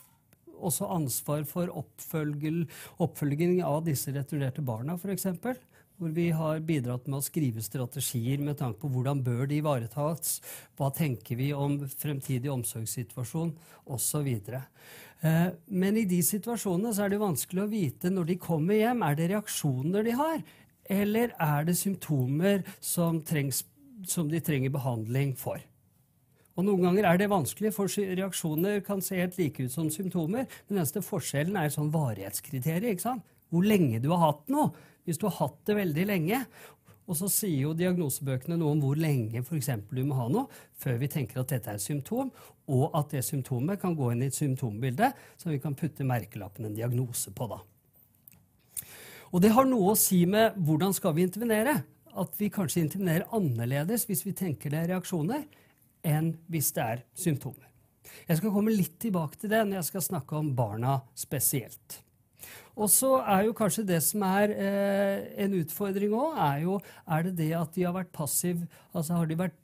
D: også ansvar for oppfølging av disse returnerte barna, f.eks hvor vi har bidratt med å skrive strategier med tanke på hvordan bør de ivaretas, hva tenker vi om fremtidig omsorgssituasjon osv. Eh, men i de situasjonene så er det vanskelig å vite når de kommer hjem, er det reaksjoner de har, eller er det symptomer som, trengs, som de trenger behandling for. Og Noen ganger er det vanskelig, for reaksjoner kan se helt like ut som symptomer. Den eneste forskjellen er sånn varighetskriterium. ikke sant? Hvor lenge du har hatt noe. Hvis du har hatt det veldig lenge, og så sier jo diagnosebøkene noe om hvor lenge for du må ha noe før vi tenker at dette er et symptom, og at det symptomet kan gå inn i et symptombilde som vi kan putte merkelappen en diagnose på. da. Og det har noe å si med hvordan skal vi intervenere. At vi kanskje intervenerer annerledes hvis vi tenker det er reaksjoner, enn hvis det er symptomer. Jeg skal komme litt tilbake til det når jeg skal snakke om barna spesielt. Og så er jo kanskje det som er eh, en utfordring òg, er jo er det det at de har vært passiv, Altså har de vært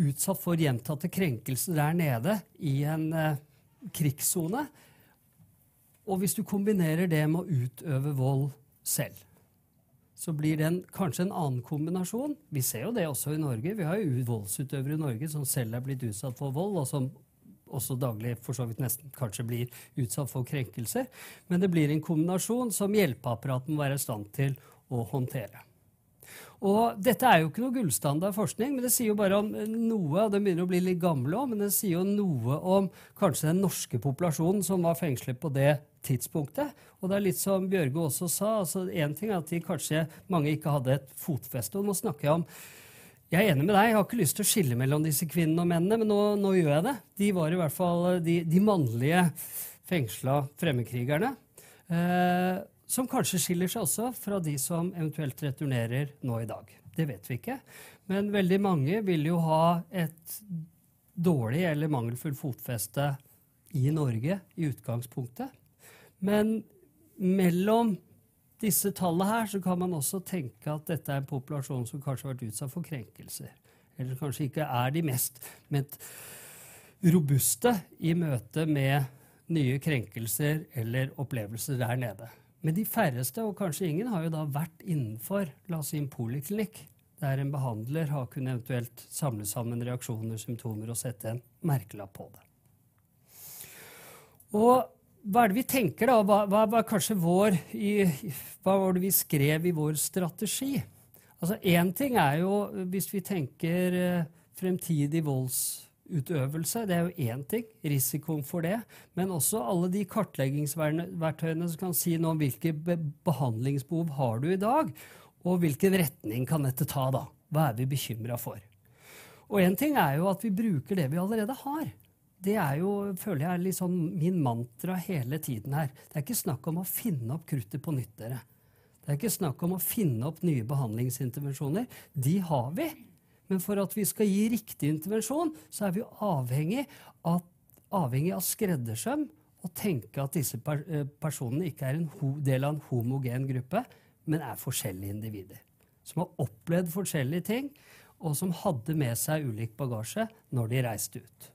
D: utsatt for gjentatte krenkelser der nede i en eh, krigssone? Og hvis du kombinerer det med å utøve vold selv, så blir det kanskje en annen kombinasjon. Vi ser jo det også i Norge. Vi har jo voldsutøvere i Norge som selv er blitt utsatt for vold, og som også daglig for så vidt nesten kanskje blir utsatt for krenkelser. Men det blir en kombinasjon som hjelpeapparatet må være i stand til å håndtere. Og Dette er jo ikke noe gullstandard forskning, men det sier jo bare om noe. og Det begynner å bli litt gamle òg, men det sier jo noe om kanskje den norske populasjonen som var fengslet på det tidspunktet. Og det er litt som Bjørge også sa. altså Én ting er at de kanskje mange ikke hadde et fotfeste. og Nå snakker jeg om jeg er enig med deg. Jeg har ikke lyst til å skille mellom disse kvinnene og mennene, men nå, nå gjør jeg det. De var i hvert fall de, de mannlige fengsla fremmedkrigerne. Eh, som kanskje skiller seg også fra de som eventuelt returnerer nå i dag. Det vet vi ikke. Men veldig mange vil jo ha et dårlig eller mangelfullt fotfeste i Norge i utgangspunktet. Men mellom disse tallene her så kan man også tenke at dette er en populasjon som kanskje har vært utsatt for krenkelser. Eller kanskje ikke er de mest robuste i møte med nye krenkelser eller opplevelser der nede. Men de færreste, og kanskje ingen, har jo da vært innenfor la oss si en poliklinikk, der en behandler har kunnet eventuelt samle sammen reaksjoner, symptomer og sette en merkelapp på det. Og hva er det vi tenker, da? Hva, hva, kanskje vår, i, hva var det vi skrev i vår strategi? Altså Én ting er jo hvis vi tenker eh, fremtidig voldsutøvelse. Det er jo én ting, risikoen for det. Men også alle de kartleggingsverktøyene som kan si noe om hvilke behandlingsbehov har du i dag, og hvilken retning kan dette ta, da? Hva er vi bekymra for? Og én ting er jo at vi bruker det vi allerede har. Det er jo, føler jeg, er litt sånn min mantra hele tiden her. Det er ikke snakk om å finne opp kruttet på nytt, dere. Det er ikke snakk om å finne opp nye behandlingsintervensjoner. De har vi. Men for at vi skal gi riktig intervensjon, så er vi avhengig av, avhengig av skreddersøm og tenke at disse eh, personene ikke er en del av en homogen gruppe, men er forskjellige individer. Som har opplevd forskjellige ting, og som hadde med seg ulik bagasje når de reiste ut.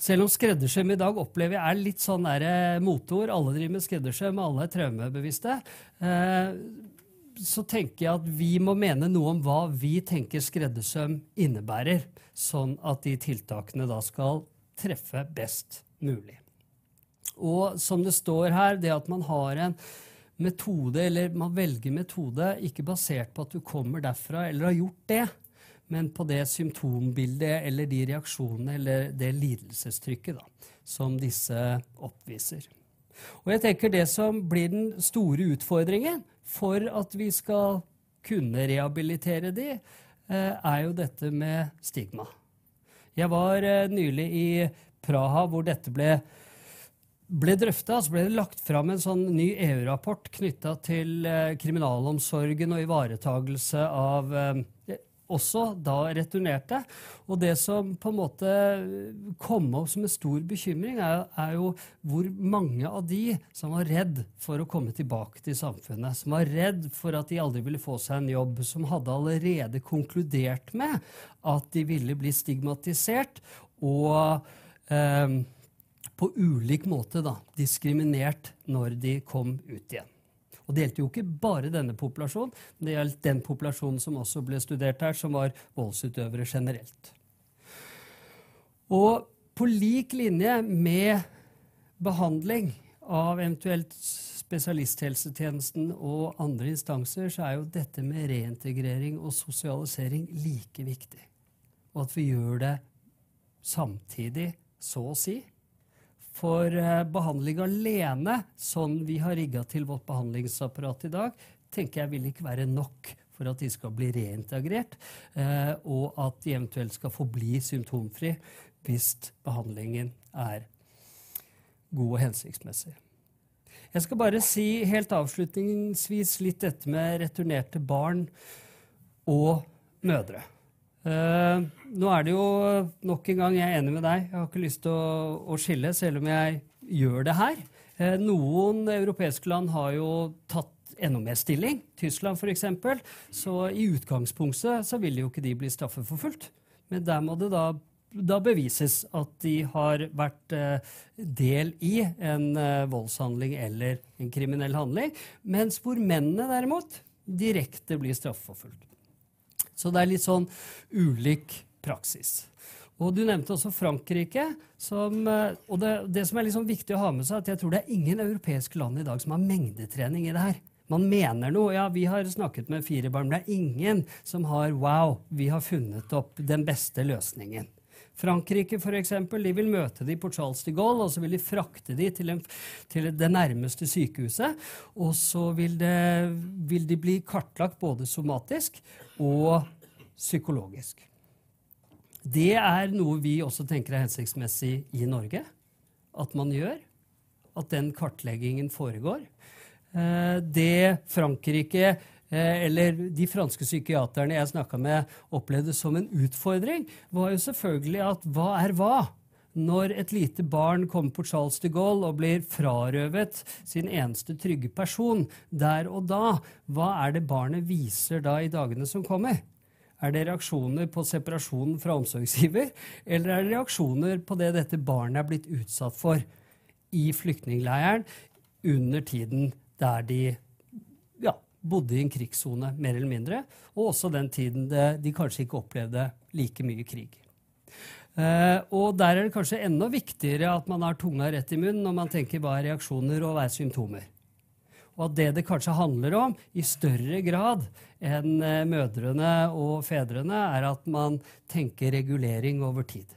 D: Selv om skreddersøm i dag opplever jeg er litt sånn der moteord, alle driver med skreddersøm, alle er traumebevisste, eh, så tenker jeg at vi må mene noe om hva vi tenker skreddersøm innebærer, sånn at de tiltakene da skal treffe best mulig. Og som det står her, det at man har en metode, eller man velger metode ikke basert på at du kommer derfra eller har gjort det, men på det symptombildet eller de reaksjonene eller det lidelsestrykket da, som disse oppviser. Og jeg tenker Det som blir den store utfordringen for at vi skal kunne rehabilitere de, eh, er jo dette med stigma. Jeg var eh, nylig i Praha, hvor dette ble ble drøfta, så ble det lagt fram en sånn ny EU-rapport knytta til eh, kriminalomsorgen og ivaretagelse av også da returnerte. Og det som på en måte kom opp som en stor bekymring, er, er, jo hvor mange av de som var redd for å komme tilbake til samfunnet, som var redd for at de aldri ville få seg en jobb, som hadde allerede konkludert med at de ville bli stigmatisert og eh, på ulik måte da, diskriminert når de kom ut igjen. Og Det gjaldt jo ikke bare denne populasjonen, men det gjaldt den populasjonen som også ble studert her, som var voldsutøvere generelt. Og på lik linje med behandling av eventuelt spesialisthelsetjenesten og andre instanser, så er jo dette med reintegrering og sosialisering like viktig. Og at vi gjør det samtidig, så å si. For eh, behandling alene, sånn vi har rigga til vårt behandlingsapparat i dag, tenker jeg vil ikke være nok for at de skal bli reintegrert, eh, og at de eventuelt skal forbli symptomfri hvis behandlingen er god og hensiktsmessig. Jeg skal bare si helt avslutningsvis litt dette med returnerte barn og mødre. Uh, nå er det jo nok en gang jeg er enig med deg. Jeg har ikke lyst til å, å skille, selv om jeg gjør det her. Uh, noen europeiske land har jo tatt enda mer stilling. Tyskland f.eks. Så i utgangspunktet så vil jo ikke de bli straffeforfulgt. Men der må det da, da bevises at de har vært uh, del i en voldshandling eller en kriminell handling. Mens hvor mennene derimot direkte blir straffeforfulgt. Så det er litt sånn ulik praksis. Og Du nevnte også Frankrike. Som, eh, og det, det, som er liksom viktig å ha med seg, at jeg tror det er ingen europeiske land i dag som har mengdetrening i det her. Man mener noe. Ja, vi har snakket med fire barn, men det er ingen som har Wow, vi har funnet opp den beste løsningen. Frankrike for eksempel, de vil møte de på Charles de Gaulle, og så vil de frakte de til, til det nærmeste sykehuset. Og så vil, det, vil de bli kartlagt både somatisk og psykologisk. Det er noe vi også tenker er hensiktsmessig i Norge at man gjør. At den kartleggingen foregår. Eh, det Frankrike eh, eller de franske psykiaterne jeg snakka med, opplevde som en utfordring, var jo selvfølgelig at hva er hva? Når et lite barn kommer på Charles de Gaulle og blir frarøvet sin eneste trygge person der og da, hva er det barnet viser da i dagene som kommer? Er det reaksjoner på separasjonen fra omsorgsgiver, eller er det reaksjoner på det dette barnet er blitt utsatt for i flyktningleiren under tiden der de ja, bodde i en krigssone, mer eller mindre, og også den tiden det, de kanskje ikke opplevde like mye krig. Uh, og der er det kanskje enda viktigere at man har tunga rett i munnen når man tenker hva er reaksjoner og hva er symptomer. Og at det det kanskje handler om, i større grad enn uh, mødrene og fedrene, er at man tenker regulering over tid.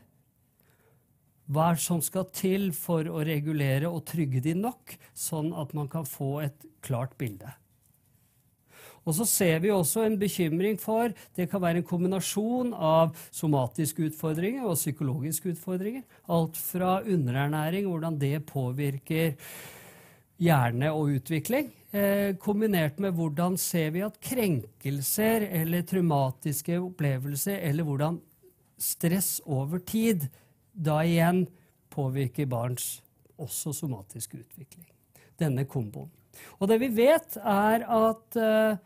D: Hva er det som skal til for å regulere og trygge de nok, sånn at man kan få et klart bilde? Og så ser vi også en bekymring for Det kan være en kombinasjon av somatiske utfordringer og psykologiske utfordringer. Alt fra underernæring, hvordan det påvirker hjerne og utvikling, eh, kombinert med hvordan ser vi at krenkelser eller traumatiske opplevelser, eller hvordan stress over tid da igjen påvirker barns også somatiske utvikling. Denne komboen. Og det vi vet, er at uh,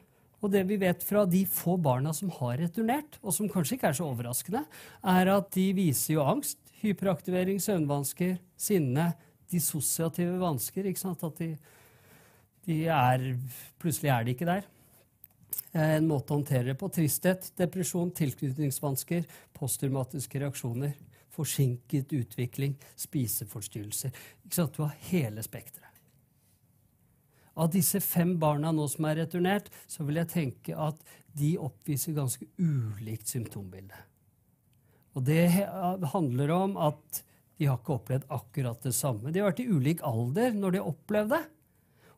D: og det vi vet fra de få barna som har returnert, og som kanskje ikke er så overraskende, er at de viser jo angst, hyperaktivering, søvnvansker, sinne, dissosiative vansker. ikke sant? At de, de er Plutselig er de ikke der. Eh, en måte å håndtere det på. Tristhet, depresjon, tilknytningsvansker, posttraumatiske reaksjoner forsinket utvikling, spiseforstyrrelser. Ikke sant? Du har hele spekteret. Av disse fem barna nå som er returnert, så vil jeg tenke at de oppviser ganske ulikt symptombilde. Og det handler om at de har ikke opplevd akkurat det samme. De har vært i ulik alder når de har opplevd det.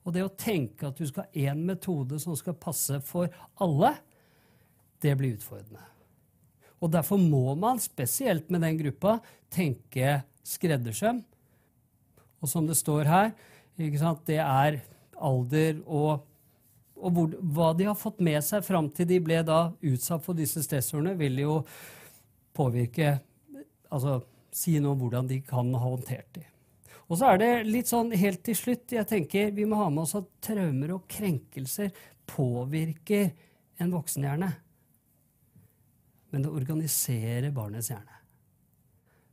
D: Og det å tenke at du skal ha én metode som skal passe for alle, det blir utfordrende. Og derfor må man, spesielt med den gruppa, tenke skreddersøm. Og som det står her, det er alder og, og hvor, hva de har fått med seg fram til de ble da utsatt for disse stressordene, vil jo påvirke Altså si noe om hvordan de kan ha håndtert de. Og så er det litt sånn helt til slutt jeg tenker Vi må ha med oss at traumer og krenkelser påvirker en voksenhjerne men det organiserer barnets hjerne.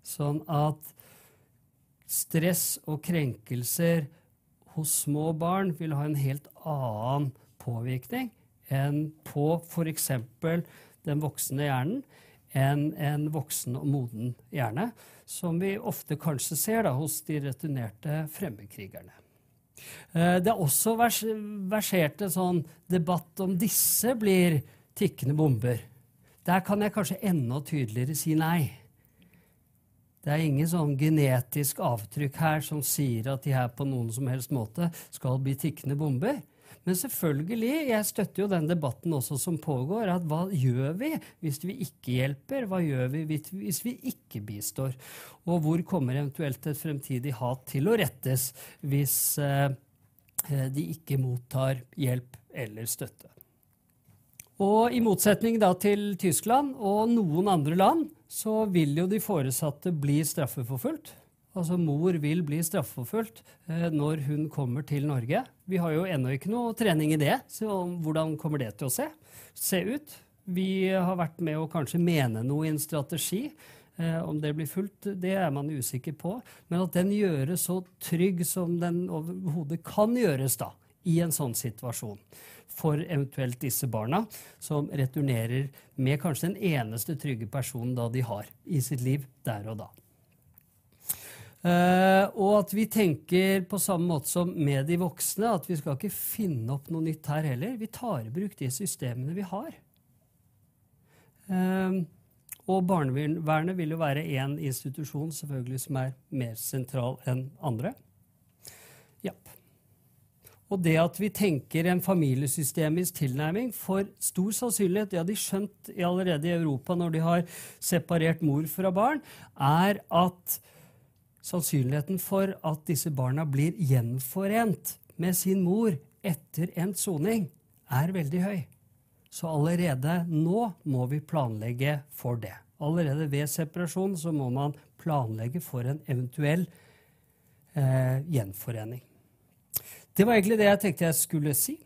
D: Sånn at stress og krenkelser hos små barn vil ha en helt annen påvirkning enn på f.eks. den voksne hjernen enn en voksen og moden hjerne, som vi ofte kanskje ser da, hos de returnerte fremmedkrigerne. Eh, det er også versert en sånn debatt om disse blir tikkende bomber. Der kan jeg kanskje enda tydeligere si nei. Det er ingen sånn genetisk avtrykk her som sier at de her på noen som helst måte skal bli tikkende bomber. Men selvfølgelig, jeg støtter jo den debatten også som pågår, at hva gjør vi hvis vi ikke hjelper? Hva gjør vi hvis vi ikke bistår? Og hvor kommer eventuelt et fremtidig hat til å rettes hvis eh, de ikke mottar hjelp eller støtte? Og i motsetning da til Tyskland og noen andre land, så vil jo de foresatte bli straffeforfulgt. Altså mor vil bli straffeforfulgt eh, når hun kommer til Norge. Vi har jo ennå ikke noe trening i det, så hvordan kommer det til å se, se ut? Vi har vært med å kanskje mene noe i en strategi. Eh, om det blir fulgt, det er man usikker på. Men at den gjøres så trygg som den overhodet kan gjøres da, i en sånn situasjon for eventuelt disse barna, som returnerer med kanskje den eneste trygge personen da de har i sitt liv der og da. Uh, og at vi tenker på samme måte som med de voksne, at vi skal ikke finne opp noe nytt her heller. Vi tar i bruk de systemene vi har. Uh, og barnevernet vil jo være én institusjon selvfølgelig som er mer sentral enn andre. Ja. Og det at vi tenker en familiesystemisk tilnærming for stor sannsynlighet, det har de skjønt allerede i Europa når de har separert mor fra barn, er at sannsynligheten for at disse barna blir gjenforent med sin mor etter endt soning er veldig høy. Så allerede nå må vi planlegge for det. Allerede ved separasjon så må man planlegge for en eventuell eh, gjenforening. Det var egentlig det jeg tenkte jeg skulle si.